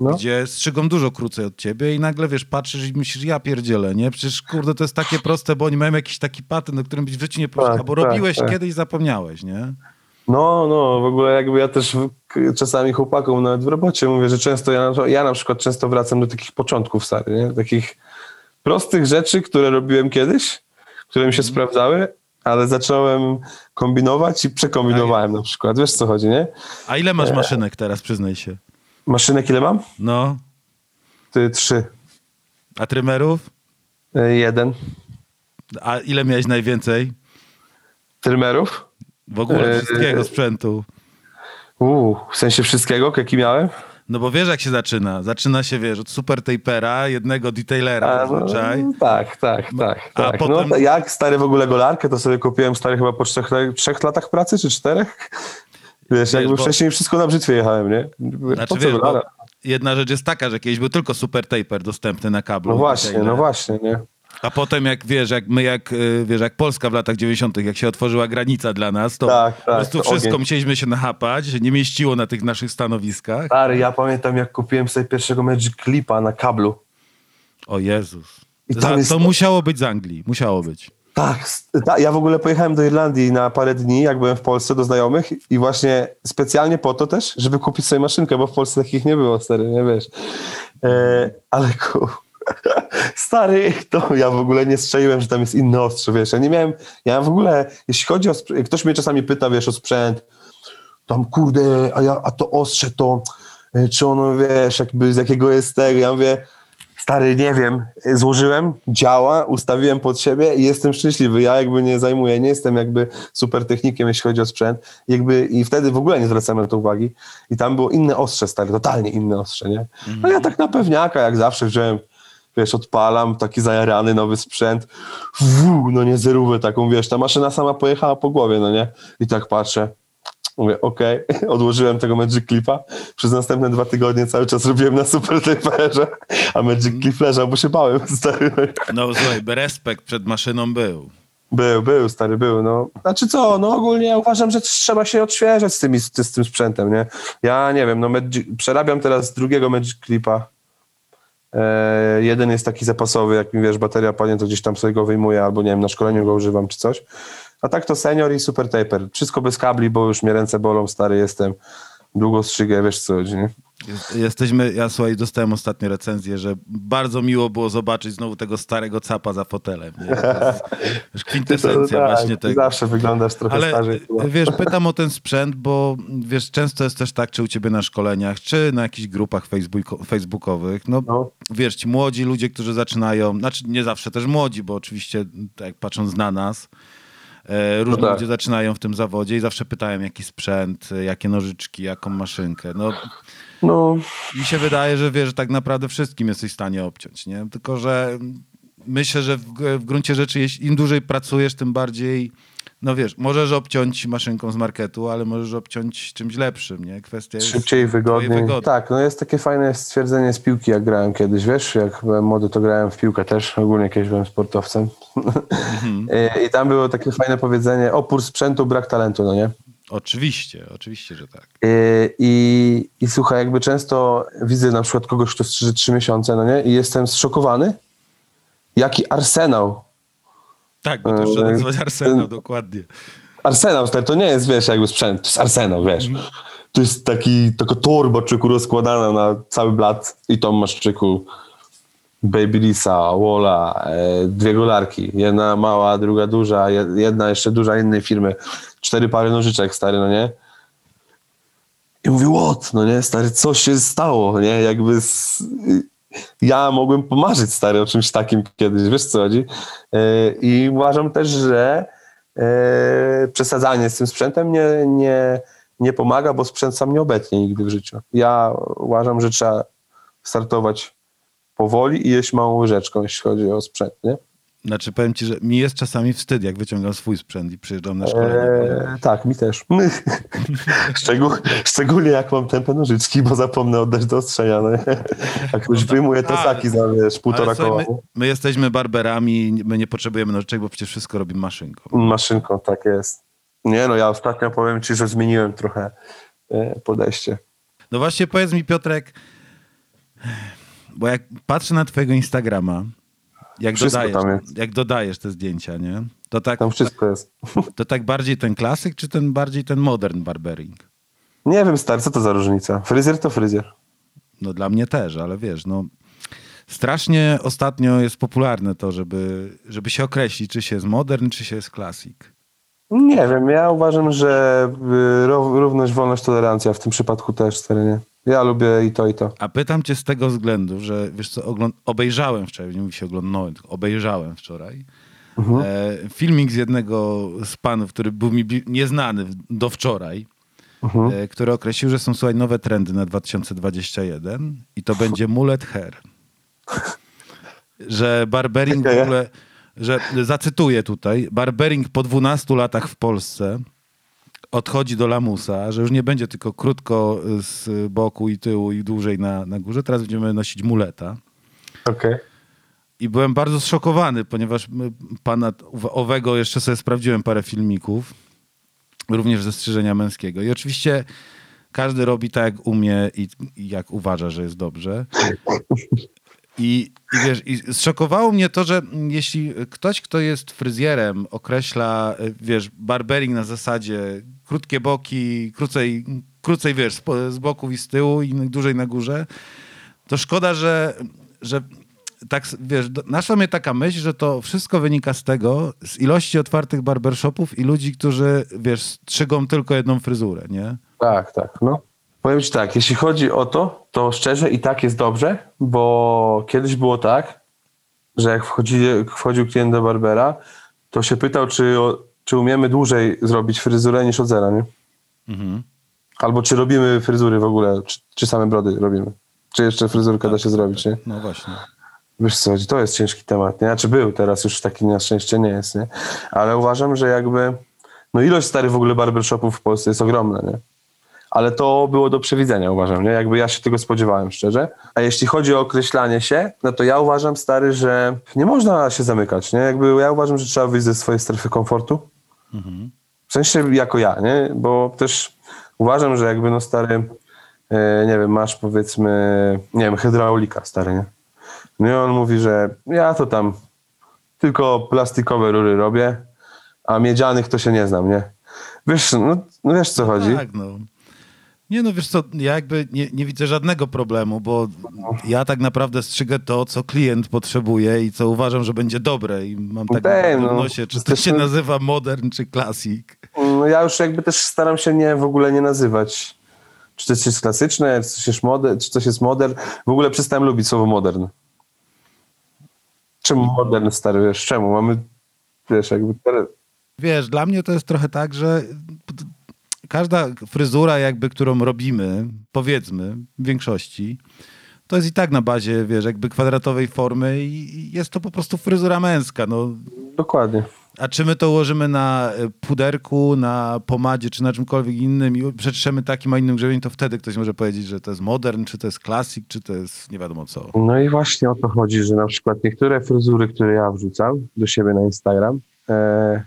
no. gdzie strzygą dużo krócej od ciebie i nagle, wiesz, patrzysz i myślisz, ja pierdzielę, nie? Przecież, kurde, to jest takie proste, bo oni mają jakiś taki patent, o którym byś w życiu nie pomyślał, tak, bo tak, robiłeś tak. kiedyś zapomniałeś, nie? No, no, w ogóle jakby ja też czasami chłopakom nawet w robocie mówię, że często ja, ja na przykład często wracam do takich początków stary, nie? Takich prostych rzeczy, które robiłem kiedyś, które mi się sprawdzały, ale zacząłem kombinować i przekombinowałem na przykład. Wiesz co chodzi, nie? A ile masz e, maszynek teraz, przyznaj się? Maszynek ile mam? No. Ty, trzy. A trymerów? E, jeden. A ile miałeś najwięcej? Trymerów? W ogóle e, wszystkiego sprzętu. Uuu, w sensie wszystkiego, jaki miałem? No bo wiesz jak się zaczyna. Zaczyna się, wiesz, od super tapera, jednego detailera A, no, zazwyczaj. tak, tak, tak. A tak. potem- No, jak stary w ogóle golarkę, to sobie kupiłem stary chyba po trzech, trzech latach pracy, czy czterech? (laughs) Wiesz, jakby bo- wcześniej wszystko na brzytwie jechałem, nie? Znaczy, po co wiesz, bo jedna rzecz jest taka, że kiedyś był tylko super taper dostępny na kablu. No właśnie, detailer. no właśnie, nie? A potem jak wiesz, jak my jak, y, wiesz, jak Polska w latach 90., jak się otworzyła granica dla nas, to Tak, po tak, prostu to wszystko ogień. musieliśmy się nachapać, nie mieściło na tych naszych stanowiskach. Stary, ja pamiętam jak kupiłem sobie pierwszego Magic Clipa na kablu. O Jezus. I Za, jest- To musiało być z Anglii, musiało być. Tak, ta, ja w ogóle pojechałem do Irlandii na parę dni, jak byłem w Polsce, do znajomych i właśnie specjalnie po to też, żeby kupić sobie maszynkę, bo w Polsce takich nie było, stary, nie wiesz. E, ale ku... (laughs) Stary, to ja w ogóle nie strzeliłem, że tam jest inne ostrze, wiesz, ja nie miałem, ja w ogóle, jeśli chodzi o, ktoś mnie czasami pyta, wiesz, o sprzęt, tam kurde, a, ja, a to ostrze to, e, czy ono, wiesz, jakby z jakiego jest tego, ja mówię, stary, nie wiem, złożyłem, działa, ustawiłem pod siebie i jestem szczęśliwy, ja jakby nie zajmuję, nie jestem jakby super technikiem, jeśli chodzi o sprzęt, jakby i wtedy w ogóle nie zwracałem na to uwagi. I tam było inne ostrze, stary, totalnie inne ostrze, nie? No ja tak na pewniaka, jak zawsze wziąłem, wiesz, odpalam, taki zajarany nowy sprzęt, no nie zerówę taką, wiesz, ta maszyna sama pojechała po głowie, no nie? I tak patrzę, Mówię, okej, (laughs) odłożyłem tego Magic Clipa. Przez następne dwa tygodnie cały czas robiłem na super taperze, a Magic Clip leżał, bo się bałem, (laughs) stary. No słuchaj, respekt przed maszyną był. Był, był, stary, był, no. Znaczy co, no ogólnie ja uważam, że trzeba się odświeżać z, tymi, z tym sprzętem, nie? Ja nie wiem, no Magic, przerabiam teraz drugiego Magic Clipa. E, jeden jest taki zapasowy, jak mi wiesz, bateria padnie, to gdzieś tam sobie go wyjmuję, albo nie wiem, na szkoleniu go używam czy coś. A tak to senior i super taper. Wszystko bez kabli, bo już mnie ręce bolą, stary jestem. Długo strzygę, wiesz co chodzi, nie? Jest- Jesteśmy, ja słuchaj, dostałem ostatnio recenzję, że bardzo miło było zobaczyć znowu tego starego capa za fotelem. Nie? To jest wiesz, kwintesencja (laughs) tak, właśnie ty tego. Zawsze wyglądasz trochę Ale starzej. chyba. wiesz, pytam o ten (laughs) sprzęt, bo wiesz, często jest też tak, czy u ciebie na szkoleniach, czy na jakichś grupach facebooko- facebookowych, no, No. wiesz, ci młodzi ludzie, którzy zaczynają, znaczy nie zawsze też młodzi, bo oczywiście tak patrząc na nas, e, różni tak. ludzie zaczynają w tym zawodzie i zawsze pytają jaki sprzęt, e, jakie nożyczki, jaką maszynkę. No, No, mi się wydaje, że wiesz, że tak naprawdę wszystkim jesteś w stanie obciąć, nie? Tylko, że myślę, że w, w gruncie rzeczy, im dłużej pracujesz, tym bardziej, no wiesz, możesz obciąć maszynką z marketu, ale możesz obciąć czymś lepszym, nie? Kwestia jest szybciej, wygodniej. wygody. Tak, no jest takie fajne stwierdzenie z piłki, jak grałem kiedyś, wiesz, jak byłem młody, to grałem w piłkę też, ogólnie kiedyś byłem sportowcem. Mhm. I, (laughs) I tam było takie fajne powiedzenie, opór sprzętu, brak talentu, no nie? Oczywiście, oczywiście, że tak. I, i, I słuchaj, jakby często widzę na przykład kogoś, kto strzyże trzy miesiące, no nie? I jestem zszokowany, jaki arsenał Tak, bo to Eee, nazywać arsenał, dokładnie. Arsenał, stary, to nie jest, wiesz, jakby sprzęt, to jest arsenał, wiesz. To jest taki, taka torba czyku rozkładana na cały blat i tą masz czyku Babylisa, Wola, e, dwie golarki. Jedna mała, druga duża, je- jedna jeszcze duża innej firmy. Cztery pary nożyczek, stary, no nie? I mówię, what? No nie, stary, co się stało, nie? Jakby z... ja mogłem pomarzyć, stary, o czymś takim kiedyś, wiesz co chodzi? E, I uważam też, że e, przesadzanie z tym sprzętem nie, nie, nie pomaga, bo sprzęt sam nie obetnie nigdy w życiu. Ja uważam, że trzeba startować powoli i jeść małą łyżeczką, jeśli chodzi o sprzęt, nie? Znaczy, powiem ci, że mi jest czasami wstyd, jak wyciągam swój sprzęt i przyjeżdżam na szkolenie. Eee, tak, mi też. (laughs) Szczegół, szczególnie jak mam tempę nożyczki, bo zapomnę oddać do ostrzenia. No. Jak ktoś wyjmuje te tak. saki za wiesz, półtora koła. my, my jesteśmy barberami, my nie potrzebujemy nożyczek, bo przecież wszystko robimy maszynką. Maszynką, tak jest. Nie no, ja ostatnio powiem ci, że zmieniłem trochę e, podejście. No właśnie powiedz mi Piotrek, bo jak patrzę na twojego Instagrama, jak Wszystko dodajesz, jak dodajesz te zdjęcia, nie? To tak, Tam wszystko jest. (laughs) to tak bardziej ten klasyk, czy ten bardziej ten modern barbering? Nie wiem, stary, co to za różnica? Fryzjer to fryzjer. No dla mnie też, ale wiesz, no strasznie ostatnio jest popularne to, żeby, żeby się określić, czy się jest modern, czy się jest klasik. Nie wiem, ja uważam, że y, ró- równość, wolność, tolerancja w tym przypadku też, stary, nie? Ja lubię i to, i to. A pytam cię z tego względu, że wiesz co, ogląd- obejrzałem wczoraj, nie mówi się oglądnąłem, tylko obejrzałem wczoraj Mhm. e, filmik z jednego z panów, który był mi nieznany do wczoraj. e, który określił, że są słuchaj nowe trendy na 2021 i to będzie mullet hair. Że barbering w ogóle, że zacytuję tutaj, barbering po 12 latach w Polsce odchodzi do lamusa, że już nie będzie tylko krótko z boku i tyłu i dłużej na, na górze, teraz będziemy nosić muleta. Okej. I byłem bardzo zszokowany, ponieważ pana owego jeszcze sobie sprawdziłem parę filmików, również ze strzyżenia męskiego. I oczywiście każdy robi tak, jak umie i, i jak uważa, że jest dobrze. I, I wiesz, i zszokowało mnie to, że jeśli ktoś, kto jest fryzjerem, określa, wiesz, barbering na zasadzie krótkie boki, krócej, krócej wiesz, z, z boków i z tyłu i dłużej na górze, to szkoda, że, że tak, wiesz, naszła mnie taka myśl, że to wszystko wynika z tego, z ilości otwartych barbershopów i ludzi, którzy, wiesz, strzygą tylko jedną fryzurę, nie? Tak, tak, no. Powiem ci tak, jeśli chodzi o to, to szczerze i tak jest dobrze, bo kiedyś było tak, że jak wchodzi, wchodził klient do barbera, to się pytał, czy, czy umiemy dłużej zrobić fryzurę niż od zera, nie? Mhm. Albo czy robimy fryzury w ogóle, czy, czy same brody robimy. Czy jeszcze fryzurkę da się zrobić, nie? No właśnie. Wiesz co, to jest ciężki temat, nie? Znaczy był, teraz już taki na szczęście nie jest, nie? Ale uważam, że jakby, no ilość starych w ogóle barbershopów w Polsce jest ogromna, nie? Ale to było do przewidzenia, uważam, nie? Jakby ja się tego spodziewałem, szczerze. A jeśli chodzi o określanie się, no to ja uważam, stary, że nie można się zamykać, nie? Jakby ja uważam, że trzeba wyjść ze swojej strefy komfortu. W sensie jako ja, nie? Bo też uważam, że jakby no stary, e, nie wiem, masz powiedzmy, nie wiem, hydraulika stary, nie? No i on mówi, że ja to tam tylko plastikowe rury robię, a miedzianych to się nie znam, nie? Wiesz, no, no wiesz co chodzi. Tak, no. Nie no, wiesz co, ja jakby nie, nie widzę żadnego problemu, bo ja tak naprawdę strzygę to, co klient potrzebuje i co uważam, że będzie dobre i mam tak Dej, no. nosie, czy to się nazywa modern, czy klasik. No ja już jakby też staram się nie w ogóle nie nazywać, czy coś jest klasyczne, czy coś jest modern, czy coś jest modern. W ogóle przestałem lubić słowo modern. Czemu modern, stary, wiesz, czemu? Mamy, wiesz, jakby. Wiesz, dla mnie to jest trochę tak, że każda fryzura jakby, którą robimy, powiedzmy, w większości, to jest i tak na bazie, wiesz, jakby kwadratowej formy i jest to po prostu fryzura męska, no. Dokładnie. A czy my to ułożymy na e, puderku, na pomadzie, czy na czymkolwiek innym i przetrzemy takim, a innym grzebień, to wtedy ktoś może powiedzieć, że to jest modern, czy to jest klasik, czy to jest nie wiadomo co. No i właśnie o to chodzi, że na przykład niektóre fryzury, które ja wrzucam do siebie na Instagram, e,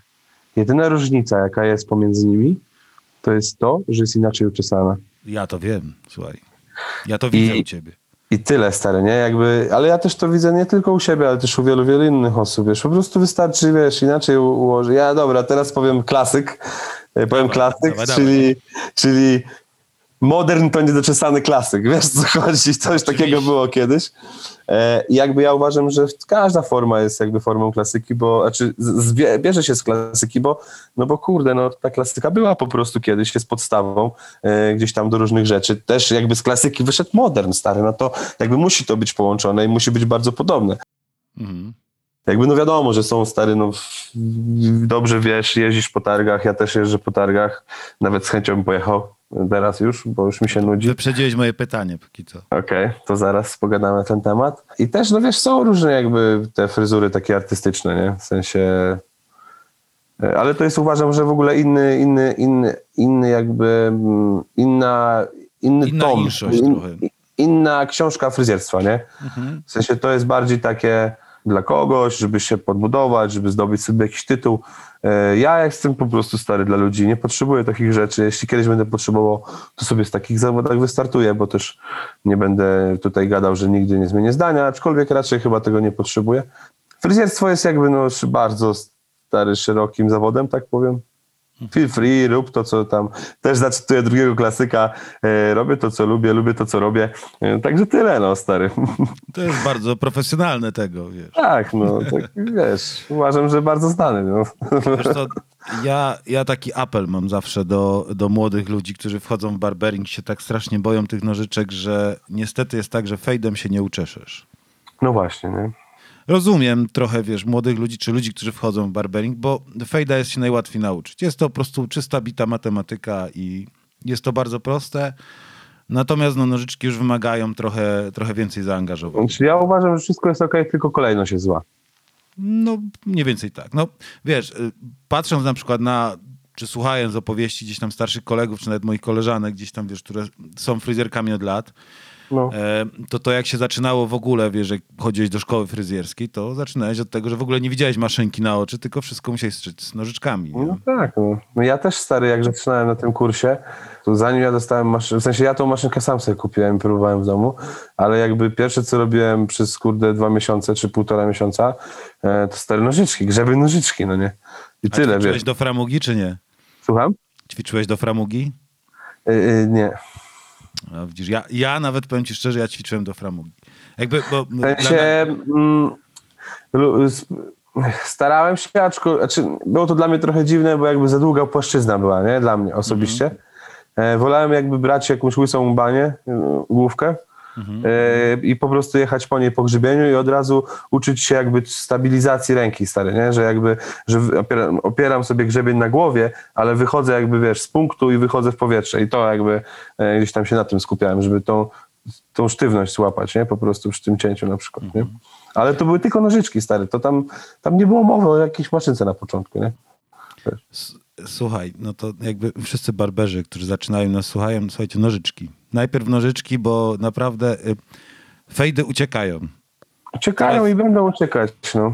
jedyna różnica, jaka jest pomiędzy nimi, to jest to, że jest inaczej uczesana. Ja to wiem, słuchaj. Ja to widzę I- u ciebie. I tyle, stary, nie? Jakby, ale ja też to widzę nie tylko u siebie, ale też u wielu, wielu innych osób, wiesz, po prostu wystarczy, wiesz, inaczej ułożyć. Ja, dobra, teraz powiem klasyk, E, powiem Dawaj, klasyk, czyli, czyli modern to niedoczesany klasyk, wiesz co chodzi, coś takiego było kiedyś. E, jakby ja uważam, że każda forma jest jakby formą klasyki, bo, znaczy z- z, bierze się z klasyki, bo, no bo kurde, no ta klasyka była po prostu kiedyś, jest podstawą e, gdzieś tam do różnych rzeczy. Też jakby z klasyki wyszedł modern, stary, no to jakby musi to być połączone i musi być bardzo podobne. Mhm. Jakby no wiadomo, że są stary, no dobrze wiesz, jeździsz po targach, ja też jeżdżę po targach, nawet z chęcią bym pojechał teraz już, bo już mi się nudzi. Wyprzedziłeś moje pytanie póki co. Okej, to zaraz pogadamy na ten temat. I też, no wiesz, są różne jakby te fryzury takie artystyczne, nie? W sensie... e, Ale to jest uważam, że w ogóle inny, inny, inny, inny jakby mm, inna, inny Inna tom. trochę. Inna książka fryzjerstwa, nie? Mhm. W sensie to jest bardziej takie dla kogoś, żeby się podbudować, żeby zdobyć sobie jakiś tytuł. E, Ja jestem po prostu stary dla ludzi, nie potrzebuję takich rzeczy. Jeśli kiedyś będę potrzebował, to sobie z takich zawodach wystartuję, bo też nie będę tutaj gadał, że nigdy nie zmienię zdania, aczkolwiek raczej chyba tego nie potrzebuję. Fryzjerstwo jest jakby no, bardzo stary, szerokim zawodem, tak powiem. Feel free, rób to, co tam. Też zacytuję drugiego klasyka. E, robię to, co lubię, lubię to, co robię. E, także tyle, no, stary. (laughs) To jest bardzo profesjonalne tego, wiesz. Tak, no, tak, wiesz, uważam, że bardzo znany. No. (laughs) Wiesz co, ja, ja taki apel mam zawsze do, do młodych ludzi, którzy wchodzą w barbering, się tak strasznie boją tych nożyczek, że niestety jest tak, że fejdem się nie uczeszesz. no właśnie, nie? Rozumiem trochę, wiesz, młodych ludzi, czy ludzi, którzy wchodzą w barbering, bo fejda jest się najłatwiej nauczyć. Jest to po prostu czysta, bita matematyka i, jest to bardzo proste. Natomiast no, nożyczki już wymagają trochę, trochę więcej zaangażowania. Znaczy, ja uważam, że wszystko jest ok, tylko kolejność jest zła. No, mniej więcej tak. No, wiesz, y, patrząc na przykład na, czy słuchając opowieści gdzieś tam starszych kolegów, czy nawet moich koleżanek gdzieś tam, wiesz, które są fryzjerkami od lat, No. e, to to jak się zaczynało w ogóle, wiesz, jak chodziłeś do szkoły fryzjerskiej, to zaczynałeś od tego, że w ogóle nie widziałeś maszynki na oczy, tylko wszystko musiałeś strzec z nożyczkami. No tak, no. no. Ja też stary, jak zaczynałem na tym kursie, to zanim ja dostałem maszynkę, w sensie ja tą maszynkę sam sobie kupiłem i próbowałem w domu, ale jakby pierwsze co robiłem przez kurde dwa miesiące czy półtora miesiąca, e, to stare nożyczki, grzeby nożyczki, no nie? I A tyle, ćwiczyłeś wiesz. do framugi, czy nie? Słucham? Ćwiczyłeś do framugi? E, nie. No, widzisz, ja, ja nawet powiem ci szczerze, ja ćwiczyłem do framugi. Jakby, bo sensie mm, starałem się, aczkolwiek znaczy, było to dla mnie trochę dziwne, bo jakby za długa płaszczyzna była, nie? Dla mnie osobiście. E, wolałem jakby brać jakąś łysą banię, e, główkę e, i po prostu jechać po niej po grzybieniu i od razu uczyć się jakby stabilizacji ręki, stary, nie? Że jakby, że opieram, opieram sobie grzebień na głowie, ale wychodzę jakby, wiesz, z punktu i wychodzę w powietrze i to jakby e, gdzieś tam się na tym skupiałem, żeby tą, tą sztywność złapać, nie? Po prostu przy tym cięciu na przykład, nie? Ale to były tylko nożyczki, stary, to tam, tam nie było mowy o jakiejś maszynce na początku, nie? Słuchaj, no to jakby wszyscy barberzy, którzy zaczynają nas słuchają, słuchajcie, nożyczki. Najpierw nożyczki, bo naprawdę y, fejdy uciekają. Uciekają i będą uciekać, no.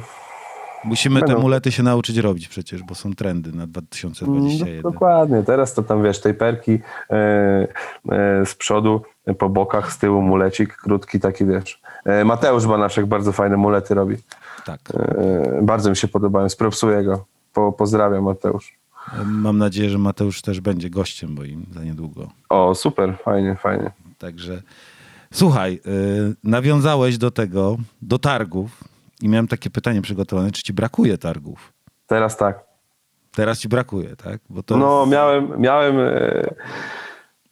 Musimy te mulety się nauczyć robić przecież, bo są trendy na No, 2021. dokładnie, teraz to tam wiesz, tej perki e, e, z przodu, po bokach, z tyłu mulecik, krótki taki wiesz. E, Mateusz Banaszek bardzo fajne mulety robi. Tak. E, bardzo mi się podobają, spropsuję go. Po, pozdrawiam Mateusz. Mam nadzieję, że Mateusz też będzie gościem moim za niedługo. O, super, fajnie, fajnie. Także słuchaj, y, nawiązałeś do tego, do targów i miałem takie pytanie przygotowane, czy ci brakuje targów? Teraz tak. Teraz ci brakuje, tak? Bo No, miałem, miałem. e,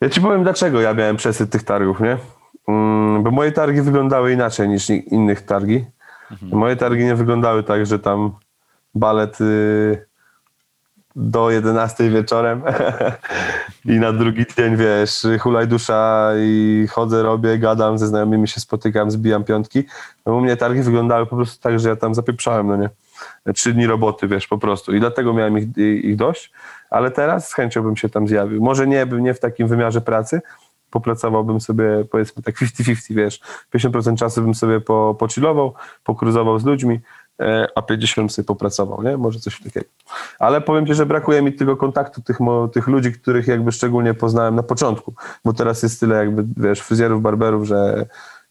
Ja ci powiem, dlaczego ja miałem przesyt tych targów, nie? Mm, Bo moje targi wyglądały inaczej niż ni- innych targi. Moje targi nie wyglądały tak, że tam balet y, do 11 wieczorem (laughs) i na drugi dzień, wiesz, hulaj dusza i chodzę, robię, gadam, ze znajomymi się spotykam, zbijam piątki. No u mnie targi wyglądały po prostu tak, że ja tam zapieprzałem, no nie? Trzy dni roboty, wiesz, po prostu. I dlatego miałem ich, ich dość, ale teraz z chęcią bym się tam zjawił. Może nie, nie w takim wymiarze pracy, popracowałbym sobie, powiedzmy tak 50-50, wiesz, 50% czasu bym sobie po, pochillował, pokruzował z ludźmi, a 50% sobie popracował, nie? Może coś takiego. Ale powiem Ci, że brakuje mi tego kontaktu tych, tych ludzi, których jakby szczególnie poznałem na początku, bo teraz jest tyle jakby, wiesz, fryzjerów, barberów, że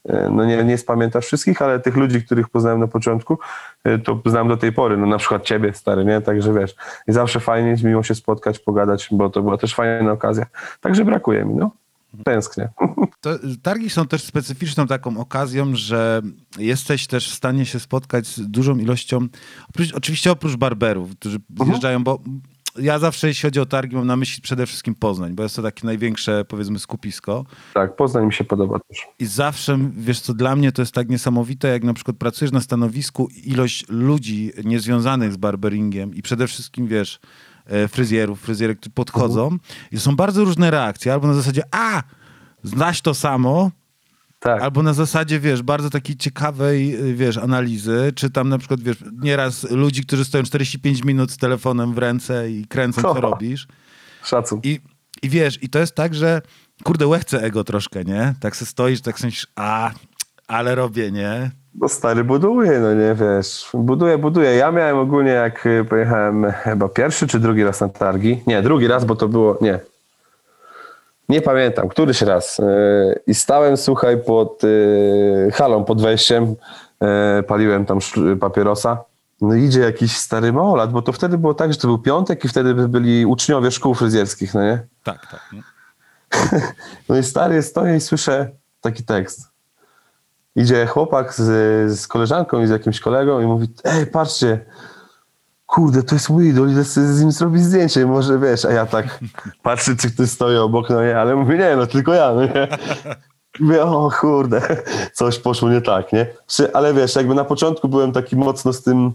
e, no nie, nie spamiętasz wszystkich, ale tych ludzi, których poznałem na początku, e, to znam do tej pory, no na przykład Ciebie, stary, nie? Także wiesz, i zawsze fajnie jest miło się spotkać, pogadać, bo to była też fajna okazja. Także brakuje mi, no. Tęsknię. (laughs) To, targi są też specyficzną taką okazją, że jesteś też w stanie się spotkać z dużą ilością, oprócz, oczywiście oprócz barberów, którzy zjeżdżają, bo ja zawsze, jeśli chodzi o targi, mam na myśli przede wszystkim Poznań, bo jest to takie największe, powiedzmy, skupisko. Tak, Poznań mi się podoba też. I zawsze, wiesz co, dla mnie to jest tak niesamowite, jak na przykład pracujesz na stanowisku, ilość ludzi niezwiązanych z barberingiem i przede wszystkim, wiesz, fryzjerów, fryzjerek, którzy podchodzą i są bardzo różne reakcje, albo na zasadzie, a, znasz to samo, Tak. Albo na zasadzie, wiesz, bardzo takiej ciekawej, y, wiesz, analizy, czy tam na przykład, wiesz, nieraz ludzi, którzy stoją 45 minut z telefonem w ręce i kręcą, co Co? robisz. Szacun. I, I wiesz, i to jest tak, że kurde, łechce ego troszkę, nie? Tak se stoisz, tak myślisz, a, ale robię, nie? No stary buduje, no nie wiesz. Buduje, buduje. Ja miałem ogólnie, jak y, pojechałem chyba pierwszy czy drugi raz na targi. Nie, drugi raz, bo to było. Nie. Nie pamiętam, któryś raz. Y, I stałem, słuchaj, pod y, halą, pod wejściem. Paliłem tam papierosa. No idzie jakiś stary małolat, bo to wtedy było tak, że to był piątek i wtedy byli uczniowie szkół fryzjerskich, no nie? Tak, tak. nie? (laughs) No i stary stoję i słyszę taki tekst. Idzie chłopak z, z koleżanką i z jakimś kolegą i mówi, ej, patrzcie, kurde, to jest mój idol, idę z nim zrobić zdjęcie, może wiesz, a ja tak (laughs) patrzę, czy ktoś stoi obok, no nie, ale mówię, nie, no tylko ja, no nie. (laughs) Mówię, o kurde, coś poszło nie tak, nie? Ale wiesz, jakby na początku byłem taki mocno z tym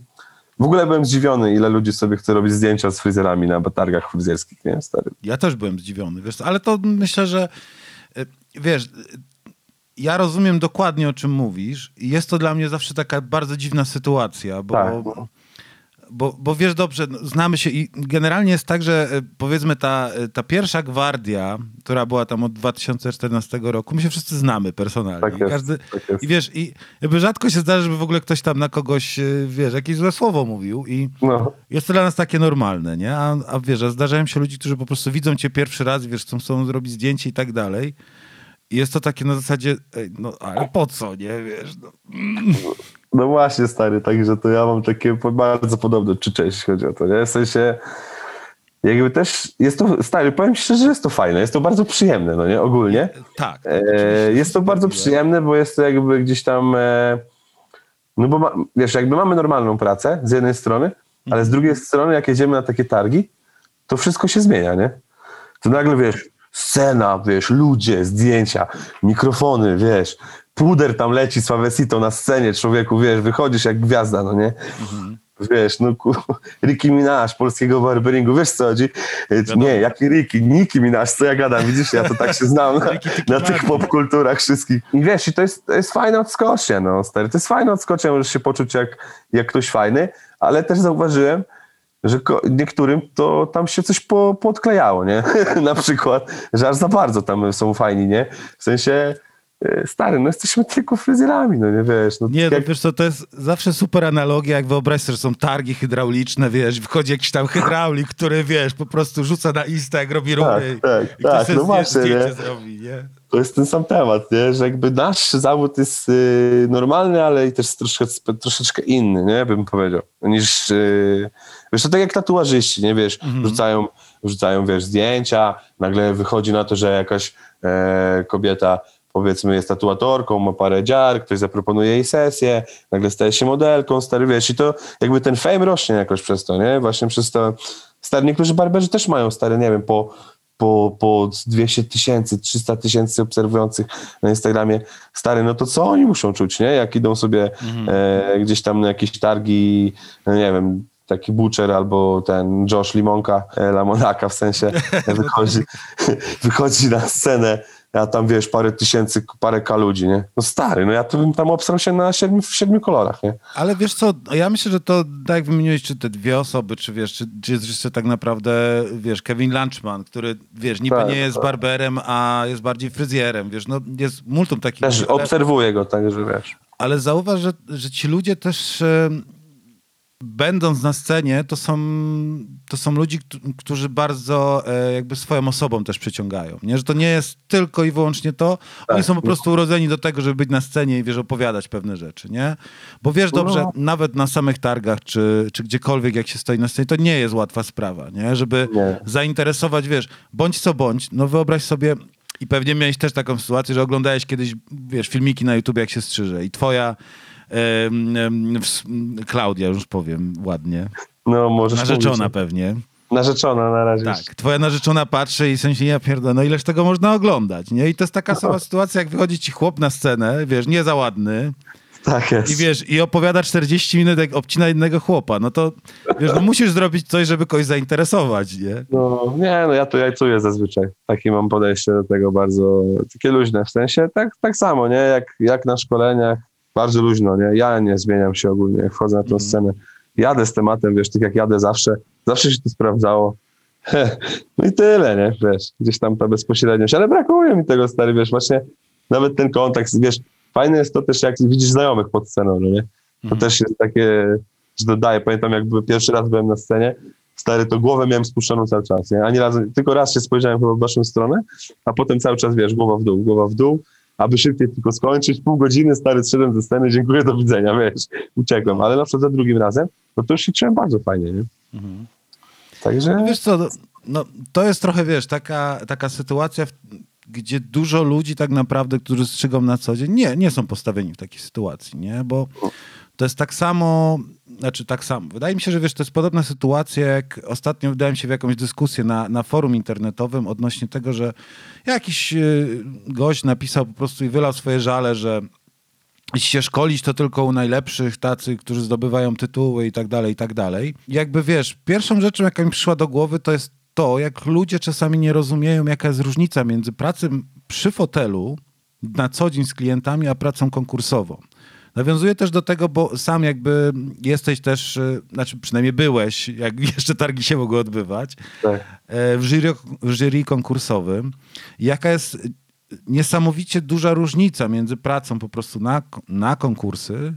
W ogóle byłem zdziwiony, ile ludzi sobie chce robić zdjęcia z fryzjerami na targach fryzjerskich, nie? Stary. Ja też byłem zdziwiony, wiesz, ale to myślę, że y, wiesz, ja rozumiem dokładnie o czym mówisz i jest to dla mnie zawsze taka bardzo dziwna sytuacja, bo, Tak, bo, bo wiesz dobrze, no, znamy się i generalnie jest tak, że y, powiedzmy ta, y, ta pierwsza gwardia, która była tam od 2014 roku, my się wszyscy znamy personalnie. Tak I jest, Każdy, tak jest. I wiesz, i jakby rzadko się zdarza, żeby w ogóle ktoś tam na kogoś, y, wiesz, jakieś złe słowo mówił i No. jest to dla nas takie normalne, nie? A, a wiesz, a zdarzają się ludzie, którzy po prostu widzą cię pierwszy raz, wiesz, chcą, chcą zrobić zdjęcie i tak dalej. Jest to takie na zasadzie, ej, no ale po co, nie? Wiesz, no. No właśnie, stary, także to ja mam takie bardzo podobne odczucia, jeśli chodzi o to, nie? W sensie, jakby też, jest to, stary, powiem ci szczerze, że jest to fajne, jest to bardzo przyjemne, no nie, ogólnie. Tak. E, oczywiście, jest to bardzo przyjemne, bo jest to jakby gdzieś tam, e, no bo ma, wiesz, jakby mamy normalną pracę z jednej strony, ale z drugiej strony, jak jedziemy na takie targi, to wszystko się zmienia, nie? To nagle, wiesz, scena, wiesz, ludzie, zdjęcia, mikrofony, wiesz, puder tam leci z Favesito na scenie, człowieku, wiesz, wychodzisz jak gwiazda, no nie? Wiesz, no ku, (laughs) Ricky Minaj, polskiego barberingu, wiesz co chodzi? E, Nie, jaki Ricky, Nicki Minaj, co ja gadam, widzisz, ja to tak się znam (laughs) na, na tych popkulturach wszystkich. I wiesz, i to jest, to jest fajne odskocznie, no stary, to jest fajne odskocznie, możesz się poczuć jak, jak ktoś fajny, ale też zauważyłem, że niektórym to tam się coś po, podklejało, nie? (laughs) na przykład, że aż za bardzo tam są fajni, nie? W sensie, e, stary, no jesteśmy tylko fryzjerami, no nie wiesz. No, Nie, no jak, wiesz co, to jest zawsze super analogia, jak wyobraź sobie, że są targi hydrauliczne, wiesz, wchodzi jakiś tam hydraulik, który, wiesz, po prostu rzuca na Insta, jak robi rury tak, i ktoś tak, sobie no właśnie, nie? zrobi, nie? To jest ten sam temat, nie? że jakby nasz zawód jest y, normalny, ale i też troszeczkę, troszeczkę inny, nie? bym powiedział, niż, y, wiesz, to tak jak tatuażyści, nie, wiesz, rzucają, rzucają, wiesz, zdjęcia, nagle wychodzi na to, że jakaś e, kobieta powiedzmy jest tatuatorką, ma parę dziar, ktoś zaproponuje jej sesję, nagle staje się modelką, stary, wiesz, i to jakby ten fame rośnie jakoś przez to, nie? Właśnie przez to, stary, niektórzy barberzy też mają, stary, nie wiem, po po, po 200 tysięcy, 300 tysięcy obserwujących na Instagramie, stary, no to co oni muszą czuć, nie? Jak idą sobie e, gdzieś tam na jakieś targi, no nie wiem, taki Butcher albo ten Josh Limonka, e, Lamonaka w sensie, (laughs) wychodzi, wychodzi na scenę, a tam wiesz, parę tysięcy, parę k ludzi, nie? No stary, no ja to bym tam obstrał się na siedmiu, w siedmiu kolorach, nie? Ale wiesz co, ja myślę, że to, tak jak wymieniłeś, czy te dwie osoby, czy wiesz, czy, czy jest jeszcze tak naprawdę, wiesz, Kevin Lunchman, który, wiesz, niby Tak, nie jest tak. barberem, a jest bardziej fryzjerem, wiesz, no jest multum takich Też obserwuję go, także wiesz. ale zauważ, że, że ci ludzie też e, będąc na scenie, to są, to są ludzie, któ- którzy bardzo e, jakby swoją osobą też przyciągają, nie? Że to nie jest tylko i wyłącznie to, oni Tak. są po prostu urodzeni do tego, żeby być na scenie i wiesz, opowiadać pewne rzeczy, nie? Bo wiesz dobrze, No. nawet na samych targach, czy, czy gdziekolwiek jak się stoi na scenie, to nie jest łatwa sprawa, nie? Żeby Nie. zainteresować, wiesz, bądź co bądź, no wyobraź sobie, i pewnie miałeś też taką sytuację, że oglądałeś kiedyś, wiesz, filmiki na YouTube, jak się strzyże i twoja Klaudia, już powiem ładnie, No możesz narzeczona mówić. pewnie, Narzeczona na razie. tak, twoja narzeczona patrzy i w sensie, ja pierdolę, no ileż tego można oglądać, nie? I to jest taka sama sytuacja, jak wychodzi ci chłop na scenę, wiesz, nie za ładny, Tak jest. i wiesz, i opowiada 40 minut, jak obcina innego chłopa, no to, wiesz, no musisz zrobić coś, żeby kogoś zainteresować, nie? No, nie, no ja to jajcuję zazwyczaj. Takie mam podejście do tego bardzo, takie luźne w sensie, tak, tak samo, nie, jak, jak na szkoleniach, bardzo luźno, nie, ja nie zmieniam się ogólnie, jak wchodzę na tą scenę. Jadę z tematem, wiesz, tak jak jadę zawsze, zawsze się to sprawdzało. (laughs) No i tyle, nie, wiesz, gdzieś tam ta bezpośredniość, ale brakuje mi tego, stary, wiesz, właśnie nawet ten kontakt, wiesz, fajne jest to też, jak widzisz znajomych pod sceną, no nie, to Mhm. też jest takie, że dodaje, pamiętam jak pierwszy raz byłem na scenie, stary, to głowę miałem spuszczoną cały czas, nie? Ani razu, tylko raz się spojrzałem chyba w waszą stronę, a potem cały czas, wiesz, głowa w dół, głowa w dół, aby szybciej tylko skończyć, pół godziny, stary, zszedłem ze sceny, dziękuję, do widzenia, wiesz, uciekłem, ale na przykład za drugim razem, no to już się czułem bardzo fajnie, nie? Także, Wiesz co, no, no, to jest trochę, wiesz, taka, taka sytuacja, gdzie dużo ludzi tak naprawdę, którzy strzygą na co dzień, nie, nie są postawieni w takiej sytuacji, nie? Bo to jest tak samo, znaczy tak samo. Wydaje mi się, że wiesz, to jest podobna sytuacja, jak ostatnio wdałem się w jakąś dyskusję na, na forum internetowym odnośnie tego, że jakiś y, gość napisał po prostu i wylał swoje żale, że się szkolić to tylko u najlepszych, tacy, którzy zdobywają tytuły i tak dalej, i tak dalej. Jakby wiesz, pierwszą rzeczą, jaka mi przyszła do głowy, to jest to, jak ludzie czasami nie rozumieją, jaka jest różnica między pracą przy fotelu na co dzień z klientami, a pracą konkursową. Nawiązuję też do tego, bo sam jakby jesteś też, y, znaczy przynajmniej byłeś, jak (laughs) jeszcze targi się mogły odbywać, Tak. e, w jury, w jury konkursowym. Jaka jest niesamowicie duża różnica między pracą po prostu na, na konkursy,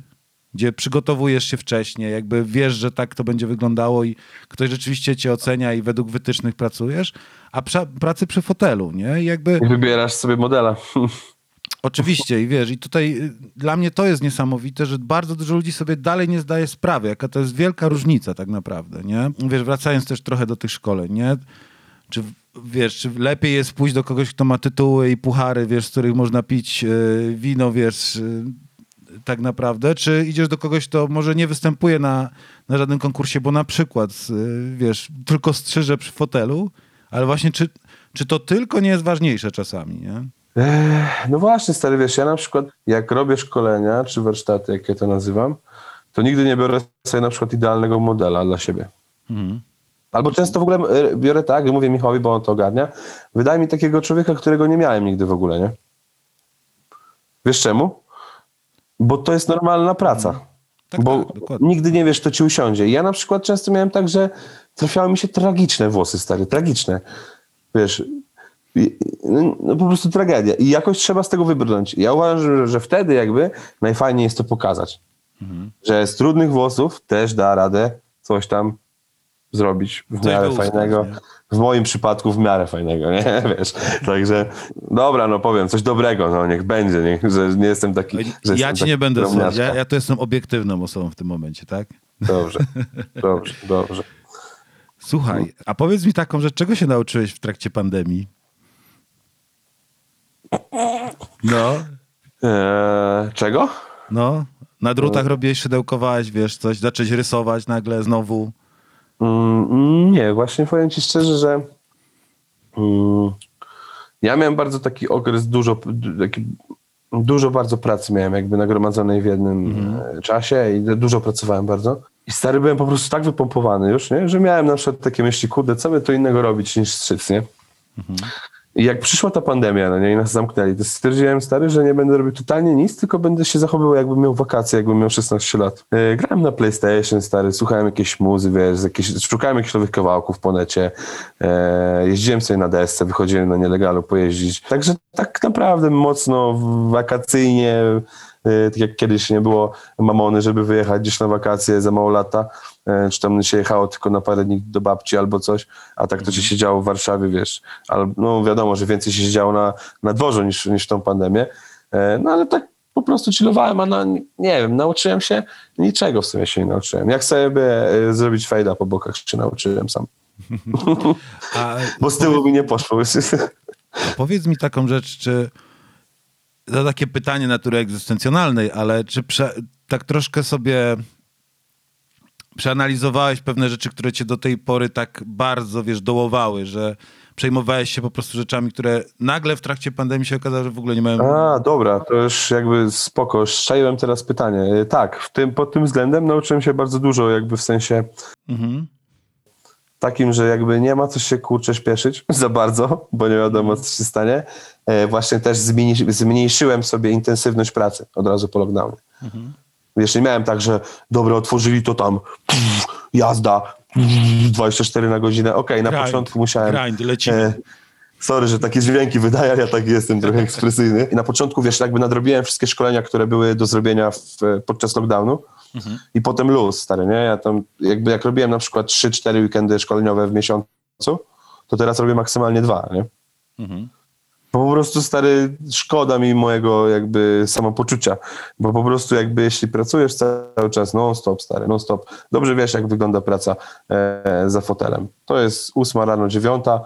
gdzie przygotowujesz się wcześniej, jakby wiesz, że tak to będzie wyglądało i ktoś rzeczywiście cię ocenia i według wytycznych pracujesz, a pra, pracy przy fotelu, nie? Jakby I wybierasz sobie modela. (laughs) Oczywiście i wiesz, i tutaj y, dla mnie to jest niesamowite, że bardzo dużo ludzi sobie dalej nie zdaje sprawy, jaka to jest wielka różnica tak naprawdę, nie? Wiesz, wracając też trochę do tych szkoleń, nie? Czy wiesz, czy lepiej jest pójść do kogoś, kto ma tytuły i puchary, wiesz, z których można pić y, wino, wiesz, y, tak naprawdę, czy idziesz do kogoś, kto może nie występuje na, na żadnym konkursie, bo na przykład, y, wiesz, tylko strzyże przy fotelu, ale właśnie czy, czy to tylko nie jest ważniejsze czasami, nie? No właśnie, stary, wiesz, ja na przykład jak robię szkolenia czy warsztaty, jak ja to nazywam, to nigdy nie biorę sobie na przykład idealnego modela dla siebie. Mhm. Albo często w ogóle e, biorę tak, i mówię Michałowi, bo on to ogarnia, wydaje mi takiego człowieka, którego nie miałem nigdy w ogóle, nie? Wiesz czemu? Bo to jest normalna praca. Tak, bo tak, nigdy nie wiesz, kto ci usiądzie. Ja na przykład często miałem tak, że trafiały mi się tragiczne włosy, stary, tragiczne. Wiesz, no, no po prostu tragedia. I jakoś trzeba z tego wybrnąć. Ja uważam, że, wtedy jakby najfajniej jest to pokazać. Mhm. Że z trudnych włosów też da radę coś tam zrobić w miarę fajnego. W moim przypadku w miarę fajnego, nie? (laughs) Wiesz, także dobra, no powiem, coś dobrego, no niech będzie, niech, że nie jestem taki, że Ja ci nie będę słuchać. Ja, ja to jestem obiektywną osobą w tym momencie, tak? Dobrze, (laughs) dobrze, dobrze. Słuchaj, a powiedz mi taką rzecz, czego się nauczyłeś w trakcie pandemii? No, Eee, czego? no. Na drutach robiłeś, szydełkowałeś, wiesz, coś, zacząć rysować nagle znowu. Mm, nie, właśnie powiem ci szczerze, że mm, ja miałem bardzo taki okres, dużo, taki, dużo bardzo pracy miałem jakby nagromadzonej w jednym e, czasie i dużo pracowałem bardzo. I stary byłem po prostu tak wypompowany już, nie? że miałem na przykład takie myśli, kurde, co by to innego robić niż strzyc, nie? Jak przyszła ta pandemia, no nie, i nas zamknęli, to stwierdziłem, stary, że nie będę robił totalnie nic, tylko będę się zachowywał, jakbym miał wakacje, jakbym miał 16 lat. E, grałem na PlayStation, stary, słuchałem jakiejś muzy, wiesz, jakieś, szukałem jakichś nowych kawałków po necie, e, jeździłem sobie na desce, wychodziłem na nielegalu pojeździć. Także tak naprawdę mocno wakacyjnie, e, tak jak kiedyś nie było mamony, żeby wyjechać gdzieś na wakacje za mało lata, czy tam się jechało tylko na parę dni do babci albo coś, a tak to się siedziało w Warszawie, wiesz, ale no wiadomo, że więcej się siedziało na, na dworzu niż, niż tą pandemię, E, no ale tak po prostu chillowałem, a na, nie wiem, nauczyłem się niczego w sumie się nie nauczyłem. Jak sobie e, zrobić fejda po bokach się nauczyłem sam, (laughs) A bo z tyłu mi nie poszło. (laughs) powiedz mi taką rzecz, czy to takie pytanie natury egzystencjonalnej, ale czy prze, tak troszkę sobie przeanalizowałeś pewne rzeczy, które cię do tej pory tak bardzo, wiesz, dołowały, że przejmowałeś się po prostu rzeczami, które nagle w trakcie pandemii się okazało, że w ogóle nie mają... A, dobra, to już jakby spoko. Strzeliłem teraz pytanie. E, Tak, w tym, pod tym względem nauczyłem się bardzo dużo, jakby w sensie Mhm. takim, że jakby nie ma co się kurczę śpieszyć (laughs) za bardzo, bo nie wiadomo, co się stanie. E, właśnie też zmniejszyłem sobie intensywność pracy od razu po lockdownie. Wiesz, nie miałem tak, że dobra, otworzyli to tam, pff, jazda, pff, 24 na godzinę. Okej, na Grind, początku musiałem... grind, lecimy. E, Sorry, że takie dźwięki wydaję, ja tak jestem trochę (laughs) ekspresyjny. I na początku, wiesz, jakby nadrobiłem wszystkie szkolenia, które były do zrobienia w, podczas lockdownu i potem luz, stary, nie? Ja tam, jakby jak robiłem na przykład 3-4 weekendy szkoleniowe w miesiącu, to teraz robię maksymalnie dwa, nie? Mhm. Po prostu, stary, szkoda mi mojego jakby samopoczucia, bo po prostu jakby jeśli pracujesz cały czas non-stop, stary, non-stop, dobrze wiesz, jak wygląda praca e, za fotelem. To jest ósma rano, dziewiąta,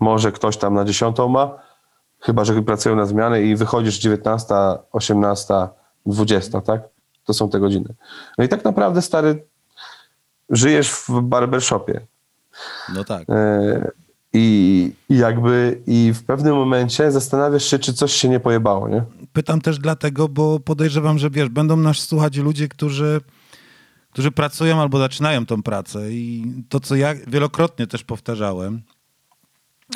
może ktoś tam na dziesiątą ma, chyba, że pracują na zmiany i wychodzisz 19, 18, 20, tak? To są te godziny. No i tak naprawdę, stary, żyjesz w barbershopie. No tak. E, I, I jakby i w pewnym momencie zastanawiasz się, czy coś się nie pojebało, nie? Pytam też dlatego, bo podejrzewam, że wiesz, będą nas słuchać ludzie, którzy, którzy pracują albo zaczynają tą pracę i to, co ja wielokrotnie też powtarzałem,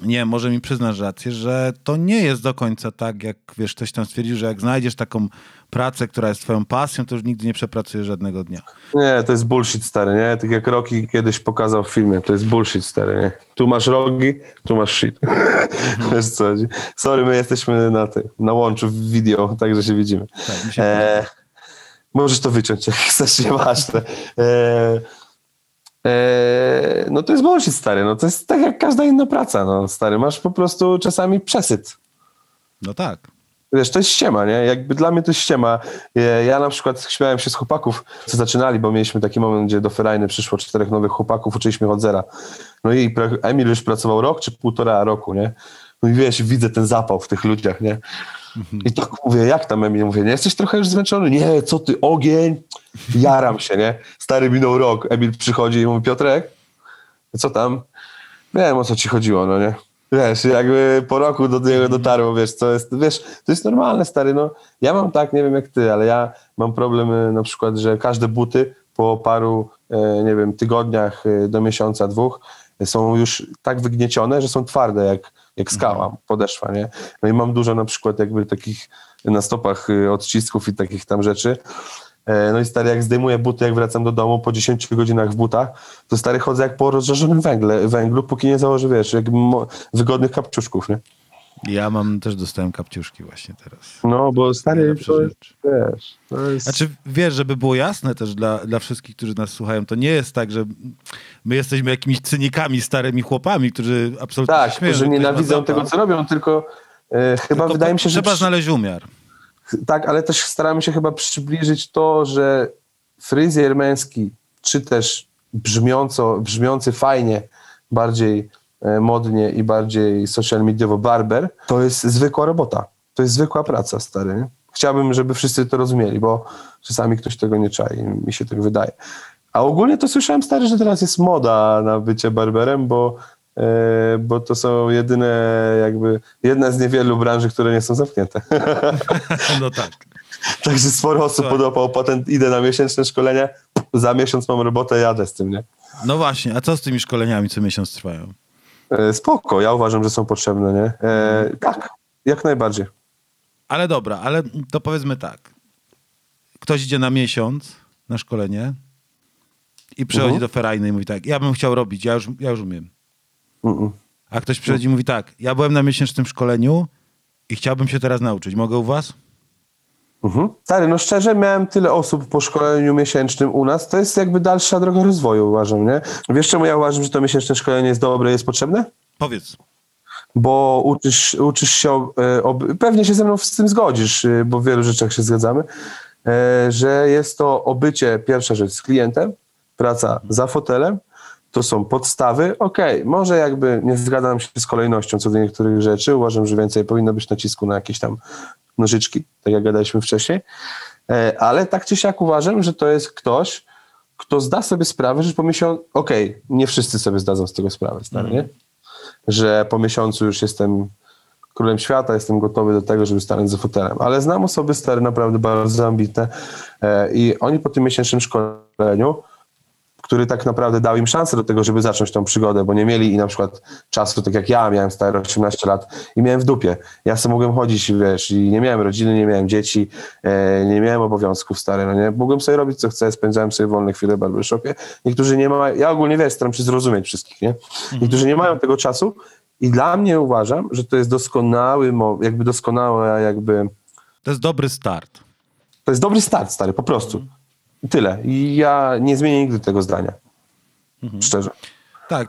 nie, może mi przyznasz rację, że to nie jest do końca tak, jak wiesz, ktoś tam stwierdził, że jak znajdziesz taką pracę, która jest twoją pasją, to już nigdy nie przepracujesz żadnego dnia. Nie, to jest bullshit stary, nie? Tak jak Rocky kiedyś pokazał w filmie, to jest bullshit stary, nie? Tu masz rogi, tu masz shit. (laughs) Wiesz co chodzi? Sorry, my jesteśmy na tym, na łączu w video, także się widzimy. Tak, się E, możesz to wyciąć, jak chcesz, nieważne. E, no to jest bullshit stary, no to jest tak jak każda inna praca, no stary, masz po prostu czasami przesyt. No tak. Wiesz, to jest ściema, nie? Jakby dla mnie to jest ściema. Ja, ja na przykład śmiałem się z chłopaków, co zaczynali, bo mieliśmy taki moment, gdzie do Ferajny przyszło czterech nowych chłopaków, uczyliśmy od zera. No i Emil już pracował rok czy półtora roku, nie? No i wiesz, widzę ten zapał w tych ludziach, nie? I tak mówię, jak tam Emil? Mówię, nie jesteś trochę już zmęczony? Nie, co ty, ogień? Jaram się, nie? Stary minął rok, Emil przychodzi i mówi, Piotrek, co tam? Wiem, o co ci chodziło, no nie? Wiesz, jakby po roku do niego dotarło, wiesz, co jest, wiesz, to jest normalne, stary, no. Ja mam tak, nie wiem jak ty, ale ja mam problem y, na przykład, że każde buty po paru, e, nie wiem, tygodniach e, do miesiąca, dwóch są już tak wygniecione, że są twarde jak, jak skała, podeszwa, nie? No i mam dużo na przykład jakby takich na stopach y, odcisków i takich tam rzeczy. E, No i stary, jak zdejmuję buty, jak wracam do domu po 10 godzinach w butach, to stary chodzę jak po rozżarzonym węgle, węglu, póki nie założę, wiesz, jak wygodnych kapciuszków, nie? Ja mam, też dostałem kapciuszki właśnie teraz. No, bo stary, to jest, wiesz, to jest... Znaczy, wiesz, żeby było jasne też dla, dla wszystkich, którzy nas słuchają, to nie jest tak, że my jesteśmy jakimiś cynikami, starymi chłopami, którzy absolutnie tak, się śmieją, którzy nienawidzą tego, co robią, tylko e, chyba Tylko wydaje mi się, że... Trzeba znaleźć umiar. Tak, ale też staramy się chyba przybliżyć to, że fryzjer męski, czy też brzmiąco, brzmiący fajnie, bardziej modnie i bardziej social mediowo barber, to jest zwykła robota. To jest zwykła praca, stary. nie? Chciałbym, żeby wszyscy to rozumieli, bo czasami ktoś tego nie czai, mi się tak wydaje. A ogólnie to słyszałem, stary, że teraz jest moda na bycie barberem, bo, e, bo to są jedyne jakby, jedna z niewielu branży, które nie są zamknięte. (laughs) No tak. Także sporo osób Słuchaj. podopał patent, idę na miesięczne szkolenie, za miesiąc mam robotę, jadę z tym, nie? No właśnie, a co z tymi szkoleniami co miesiąc trwają? E, spoko, ja uważam, że są potrzebne, nie? E, tak, jak najbardziej. Ale dobra, ale to powiedzmy tak. Ktoś idzie na miesiąc na szkolenie i przychodzi Mhm. do ferajny i mówi tak, ja bym chciał robić, ja już, ja już umiem. Mm-mm. A ktoś przychodzi i mówi tak, ja byłem na miesięcznym szkoleniu i chciałbym się teraz nauczyć. Mogę u was? Mhm. Stary, no szczerze, miałem tyle osób po szkoleniu miesięcznym u nas, to jest jakby dalsza droga rozwoju, uważam, nie? Wiesz czemu ja uważam, że to miesięczne szkolenie jest dobre, jest potrzebne? Powiedz. bo uczysz, uczysz się, e, pewnie się ze mną z tym zgodzisz, e, bo w wielu rzeczach się zgadzamy, e, że jest to obycie, pierwsza rzecz, z klientem, praca za fotelem, to są podstawy. Okej, może jakby nie zgadzam się z kolejnością co do niektórych rzeczy, uważam, że więcej powinno być nacisku na jakieś tam nożyczki, tak jak gadaliśmy wcześniej, E, ale tak czy siak uważam, że to jest ktoś, kto zda sobie sprawę, że po miesiącu, okej, nie wszyscy sobie zdadzą z tego sprawę, stary, nie? że po miesiącu już jestem królem świata, jestem gotowy do tego, żeby stanąć za fotelem. Ale znam osoby stare, naprawdę bardzo ambitne e, i oni po tym miesięcznym szkoleniu, który tak naprawdę dał im szansę do tego, żeby zacząć tą przygodę, bo nie mieli i na przykład czasu, tak jak ja miałem stary 18 lat i miałem w dupie. Ja sobie mogłem chodzić, wiesz, i nie miałem rodziny, nie miałem dzieci, e, nie miałem obowiązków stary, no nie? Mogłem sobie robić co chcę, spędzałem sobie wolne chwile w barbershopie. Niektórzy nie mają, ja ogólnie wiesz, staram się zrozumieć wszystkich, nie? Niektórzy nie mają tego czasu i dla mnie uważam, że to jest doskonały, jakby doskonała jakby To jest dobry start. to jest dobry start, stary, po prostu. Tyle. Ja nie zmienię nigdy tego zdania. Szczerze. Tak,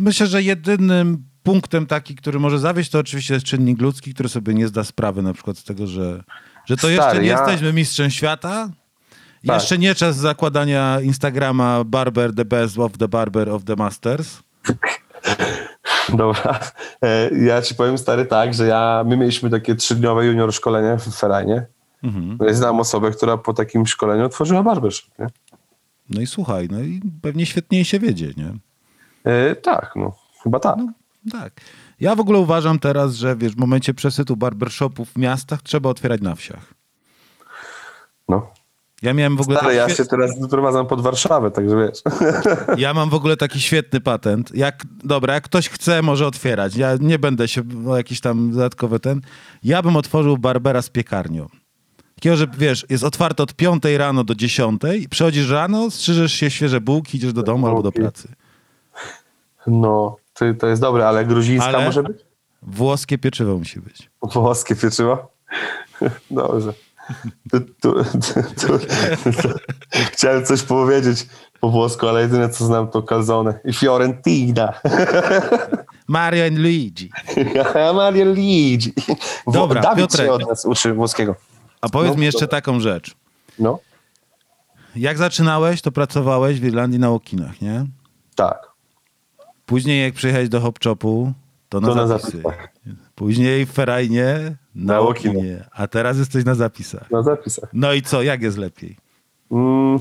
myślę, że jedynym punktem taki, który może zawieść, to oczywiście jest czynnik ludzki, który sobie nie zda sprawy na przykład z tego, że, że to jeszcze Stary, nie ja- jesteśmy mistrzem świata. Tak. Jeszcze nie czas zakładania Instagrama Barber the best of the barber of the masters. (laughs) Dobra. E, Ja ci powiem, stary, tak, że ja, my mieliśmy takie trzydniowe junior szkolenie w Ferajnie. Mhm. Ja Znam osobę, która po takim szkoleniu otworzyła barbershop, nie? No i słuchaj, no i pewnie świetniej się wiedzie, nie? E, tak, no. Chyba tak. Tak. Ja w ogóle uważam teraz, że wiesz, w momencie przesytu barbershopów w miastach trzeba otwierać na wsiach. No. Ja miałem w ogóle Ale ja się teraz wyprowadzam pod Warszawę, także wiesz. (laughs) Ja mam w ogóle taki świetny patent. Jak, dobra, jak ktoś chce, może otwierać. Ja nie będę się o jakiś tam dodatkowy ten. Ja bym otworzył Barbera z piekarnią. Takiego, że wiesz, jest otwarte od 5 rano do 10, przychodzisz rano, strzyżesz się świeże bułki, idziesz do domu albo do Bułki. pracy. No, to, to jest dobre, ale gruzińska Ale- może być? Włoskie pieczywo musi być. Włoskie pieczywo? Dobrze. Tu, tu, tu, Chciałem coś powiedzieć po włosku, ale jedyne co znam to calzone i Fiorentina. Mario and Luigi. (laughs) Mario Luigi. Dobra, Dawid Piotrek. się od nas uczy włoskiego. A powiedz No, mi jeszcze dobra. taką rzecz. No, Jak zaczynałeś, to pracowałeś w Irlandii na Łokinach, nie? tak. Później jak przyjechałeś do Hop Chopu, to na To na zapisy. zapisach. Później w Ferajnie, na Na Łokinie. A teraz jesteś na zapisach. Na zapisach. No i co, jak jest lepiej? Mm,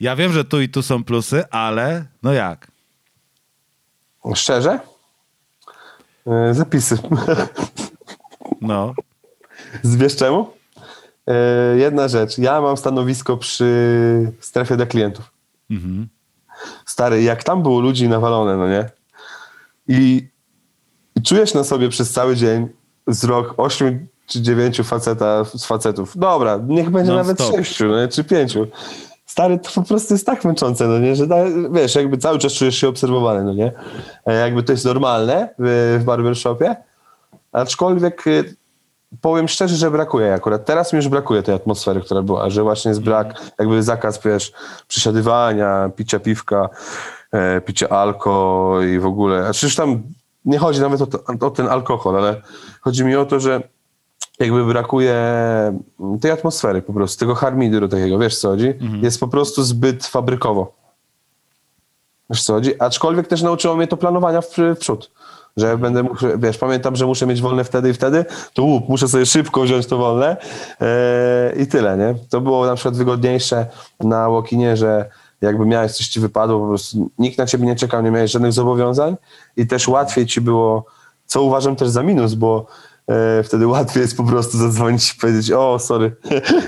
Ja wiem, że tu i tu są plusy, ale no jak? szczerze? E, Zapisy. No, Wiesz czemu? E, Jedna rzecz. Ja mam stanowisko przy strefie dla klientów. mhm. Stary, jak tam było ludzi nawalone, no nie? I, czujesz na sobie przez cały dzień wzrok ośmiu czy dziewięciu faceta, z facetów. Dobra, niech będzie Non nawet stop. sześciu, no nie? czy pięciu. Stary, to po prostu jest tak męczące, no nie? Że da, wiesz, jakby cały czas czujesz się obserwowany, no nie? E, Jakby to jest normalne w, w barbershopie, aczkolwiek y, powiem szczerze, że brakuje akurat. Teraz mi już brakuje tej atmosfery, która była, że właśnie jest brak, jakby zakaz, wiesz, przysiadywania, picia piwka, e, picia alko i w ogóle. A przecież tam nie chodzi nawet o, to, o ten alkohol, ale chodzi mi o to, że jakby brakuje tej atmosfery po prostu, tego harmidu takiego, wiesz co chodzi? Jest po prostu zbyt fabrykowo. Wiesz co chodzi? Aczkolwiek też nauczyło mnie to planowania w, w przód. Że będę, muszę, wiesz, pamiętam, że muszę mieć wolne wtedy i wtedy, to łup, muszę sobie szybko wziąć to wolne e, i tyle, nie? To było na przykład wygodniejsze na Łokinie, że jakby miałeś coś ci wypadło, po prostu nikt na ciebie nie czekał, nie miałeś żadnych zobowiązań i też łatwiej ci było, co uważam też za minus, bo wtedy łatwiej jest po prostu zadzwonić i powiedzieć, o sorry,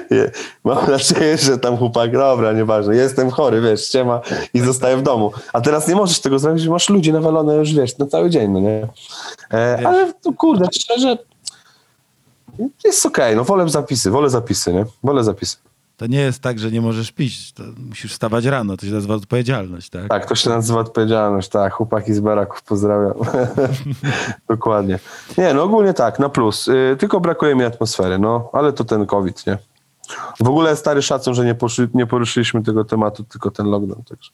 (laughs) mam nadzieję, że tam chłopak, dobra, nieważne, jestem chory, wiesz, ściema i zostaję w domu. A teraz nie możesz tego zrobić, że masz ludzi nawalone już, wiesz, na cały dzień, no nie? E, ale to, kurde, szczerze, jest okej, no wolę zapisy, wolę zapisy, nie? Wolę zapisy. To nie jest tak, że nie możesz pić. To musisz wstawać rano, to się nazywa odpowiedzialność, tak? Tak, to się nazywa odpowiedzialność, tak, chłopaki z baraków pozdrawiam. (laughs) Dokładnie. Nie, no ogólnie tak, na plus. Y, tylko brakuje mi atmosfery, no, ale to ten COVID, nie? W ogóle stary szacun, że nie, poszli, nie poruszyliśmy tego tematu, tylko ten lockdown, także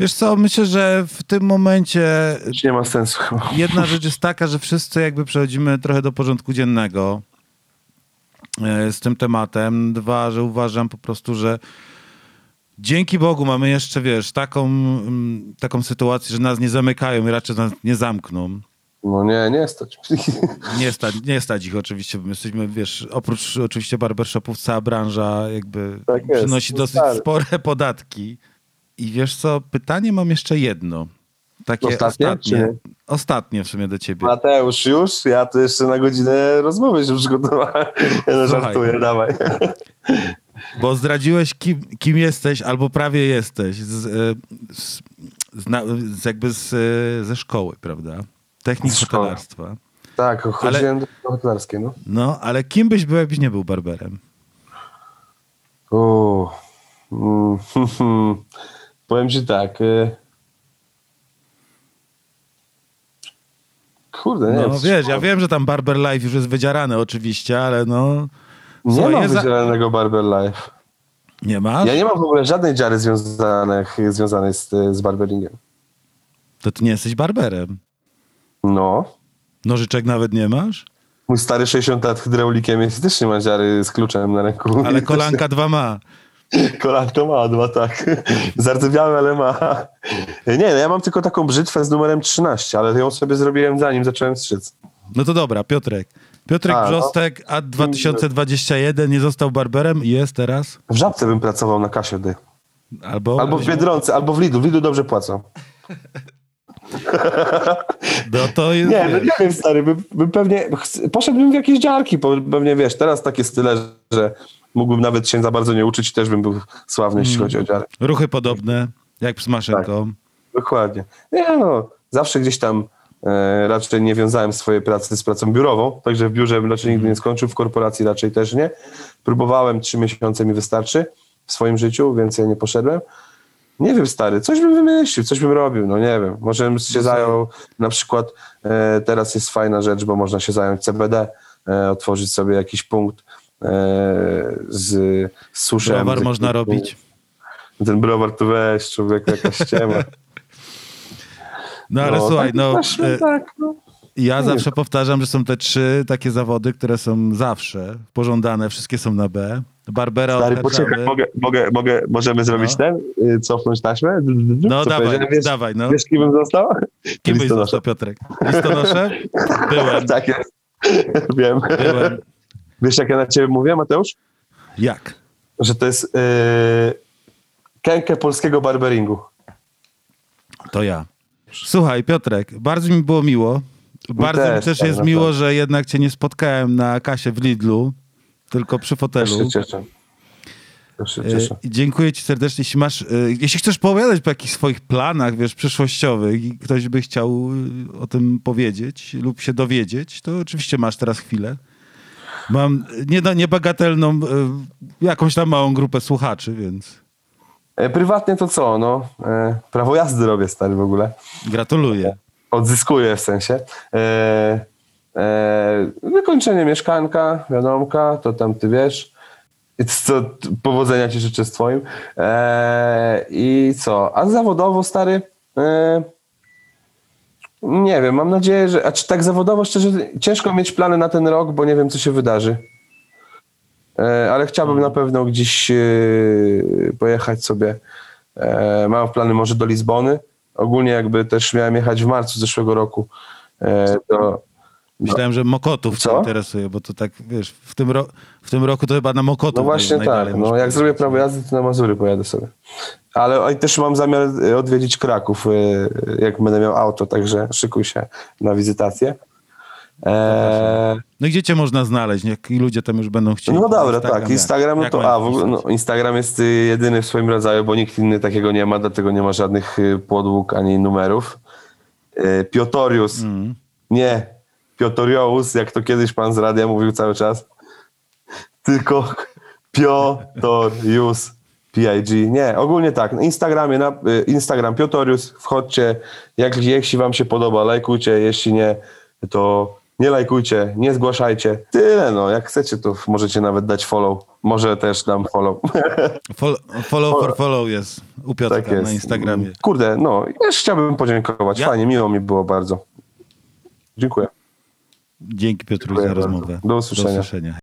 Wiesz co, myślę, że w tym momencie nie ma sensu jedna rzecz jest taka, że wszyscy jakby przechodzimy trochę do porządku dziennego z tym tematem. Dwa, że uważam po prostu, że dzięki Bogu mamy jeszcze, wiesz, taką, taką sytuację, że nas nie zamykają i raczej nas nie zamkną. No nie, nie stać. (laughs) Nie stać, nie stać ich oczywiście, bo my jesteśmy, wiesz, oprócz oczywiście barbershopów, cała branża jakby Tak jest. przynosi No dosyć stary. spore podatki. I wiesz co, pytanie mam jeszcze jedno. Takie Ostatnie, ostatnie. Ostatnie w sumie do ciebie. Mateusz, już? Ja tu jeszcze na godzinę rozmowy się przygotowałem. Ja no, żartuję, dawaj. Bo zdradziłeś, kim, kim jesteś, albo prawie jesteś, z, e, z, z, jakby z, e, ze szkoły, prawda? Technik hotelarstwa. Tak, chodziłem do hotelarskiej, no. No, ale kim byś był, jakbyś nie był barberem? O, mm, (laughs) powiem ci tak. y, Kurde, nie No wiesz, ja wiem, że tam Barber Life już jest wydzierane oczywiście, ale no... Nie Słuchaj, mam za- wydzielonego Barber Life. Nie masz? Ja nie mam w ogóle żadnej dziary związanych, związanej z, z barberingiem. To ty nie jesteś barberem. No. Nożyczek nawet nie masz? Mój stary 60 lat hydraulikiem jest też nie ma dziary z kluczem na ręku. Ale kolanka dwa ma. Kolanko ma dwa, tak. Zardzewiały, ale ma. Nie, no ja mam tylko taką brzytwę z numerem 13, ale ją sobie zrobiłem zanim zacząłem strzyc. No to dobra, Piotrek. Piotrek A, no. Brzostek, a 2021 nie został barberem i jest teraz? W Żabce bym pracował na kasie, ty. Albo, Albo w Biedronce, albo w Lidu. W Lidu dobrze płacą. (laughs) No to jest... Nie, no nie wiem, stary, bym, bym pewnie poszedłbym w jakieś działki, bo pewnie wiesz, teraz takie style, że mógłbym nawet się za bardzo nie uczyć i też bym był sławny, jeśli chodzi o działki. Ruchy podobne, jak z maszynką. Dokładnie. Nie no, zawsze gdzieś tam e, raczej nie wiązałem swojej pracy z pracą biurową, także w biurze bym raczej nigdy nie skończył, w korporacji raczej też nie. Próbowałem, trzy miesiące mi wystarczy w swoim życiu, więcej nie poszedłem. Nie wiem, stary, coś bym wymyślił, coś bym robił, no nie wiem. Może bym się zajął, na przykład e, teraz jest fajna rzecz, bo można się zająć CBD, e, otworzyć sobie jakiś punkt z, z suszem. Browar można robić. Ten browar to weź, człowiek, jakaś ściema. (laughs) No ale słuchaj, tak, no... też, e, tak, no. Ja zawsze powtarzam, że są te trzy takie zawody, które są zawsze pożądane, wszystkie są na B. Barbera Stary, poczekaj, mogę, mogę, mogę, możemy zrobić No. ten? Y, Cofnąć taśmę? No Co dawaj, wiesz, dawaj, no. Wiesz, kim bym został? Kim byś został, Piotrek? Listonosze? (laughs) Byłem, Tak jest. Wiem. byłem. Wiesz, jak ja na ciebie mówię, Mateusz? Jak? Że to jest yy, kękę polskiego barberingu. To ja. Słuchaj, Piotrek, bardzo mi było miło. Bardzo mi też, też tak jest miło, że jednak cię nie spotkałem na kasie w Lidlu, tylko przy Też fotelu. się cieszę. Też się E, cieszę. i Dziękuję ci serdecznie. Jeśli masz, e, jeśli chcesz poowiadać po jakichś swoich planach, wiesz, przyszłościowych i ktoś by chciał e, o tym powiedzieć lub się dowiedzieć, to oczywiście masz teraz chwilę. Mam nie, niebagatelną, e, jakąś tam małą grupę słuchaczy, więc E, Prywatnie to co? No, e, prawo jazdy robię, stary, w ogóle. gratuluję. Odzyskuję w sensie. E, e, wykończenie mieszkanka, wiadomka, to tam ty wiesz. Co, powodzenia ci życzę z twoim. E, I co? A zawodowo, stary? E, nie wiem, mam nadzieję, że... A czy tak zawodowo, szczerze, ciężko mieć plany na ten rok, bo nie wiem, co się wydarzy. E, ale chciałbym na pewno gdzieś e, pojechać sobie. E, mam plany może do Lizbony. Ogólnie jakby też miałem jechać w marcu zeszłego roku. Myślałem, że Mokotów cię Co? interesuje, bo to tak, wiesz, w tym, ro- w tym roku to chyba na Mokotów no właśnie tak. No, jak zrobię prawo jazdy, to na Mazury pojadę sobie. Ale też mam zamiar e, odwiedzić Kraków, e, jak będę miał auto, także szykuj się na wizytację. E, No i gdzie cię można znaleźć? Jak ludzie tam już będą chcieli. No dobra, Instagram tak. Instagram, no Jak to a, ogóle, no? Instagram jest y, jedyny w swoim rodzaju, bo nikt inny takiego nie ma, dlatego nie ma żadnych y, podłóg ani numerów. Y, Piotorius, Mm. nie, Piotorious, jak to kiedyś pan z radia mówił cały czas. Tylko Piotorius, PIG. Nie, ogólnie tak. Na Instagramie, na y, Instagram Piotorius, wchodźcie. Jak, jeśli wam się podoba, lajkujcie. Jeśli nie, to nie lajkujcie, nie zgłaszajcie. Tyle, no. Jak chcecie, to możecie nawet dać follow. Może też dam follow. (laughs) Follow, follow for follow jest u Piotrka tak jest. na Instagramie. Kurde, no. Jeszcze chciałbym podziękować. Ja- Fajnie, miło mi było bardzo. Dziękuję. Dzięki Piotruś Dziękuję za bardzo. rozmowę. Do usłyszenia. Do usłyszenia.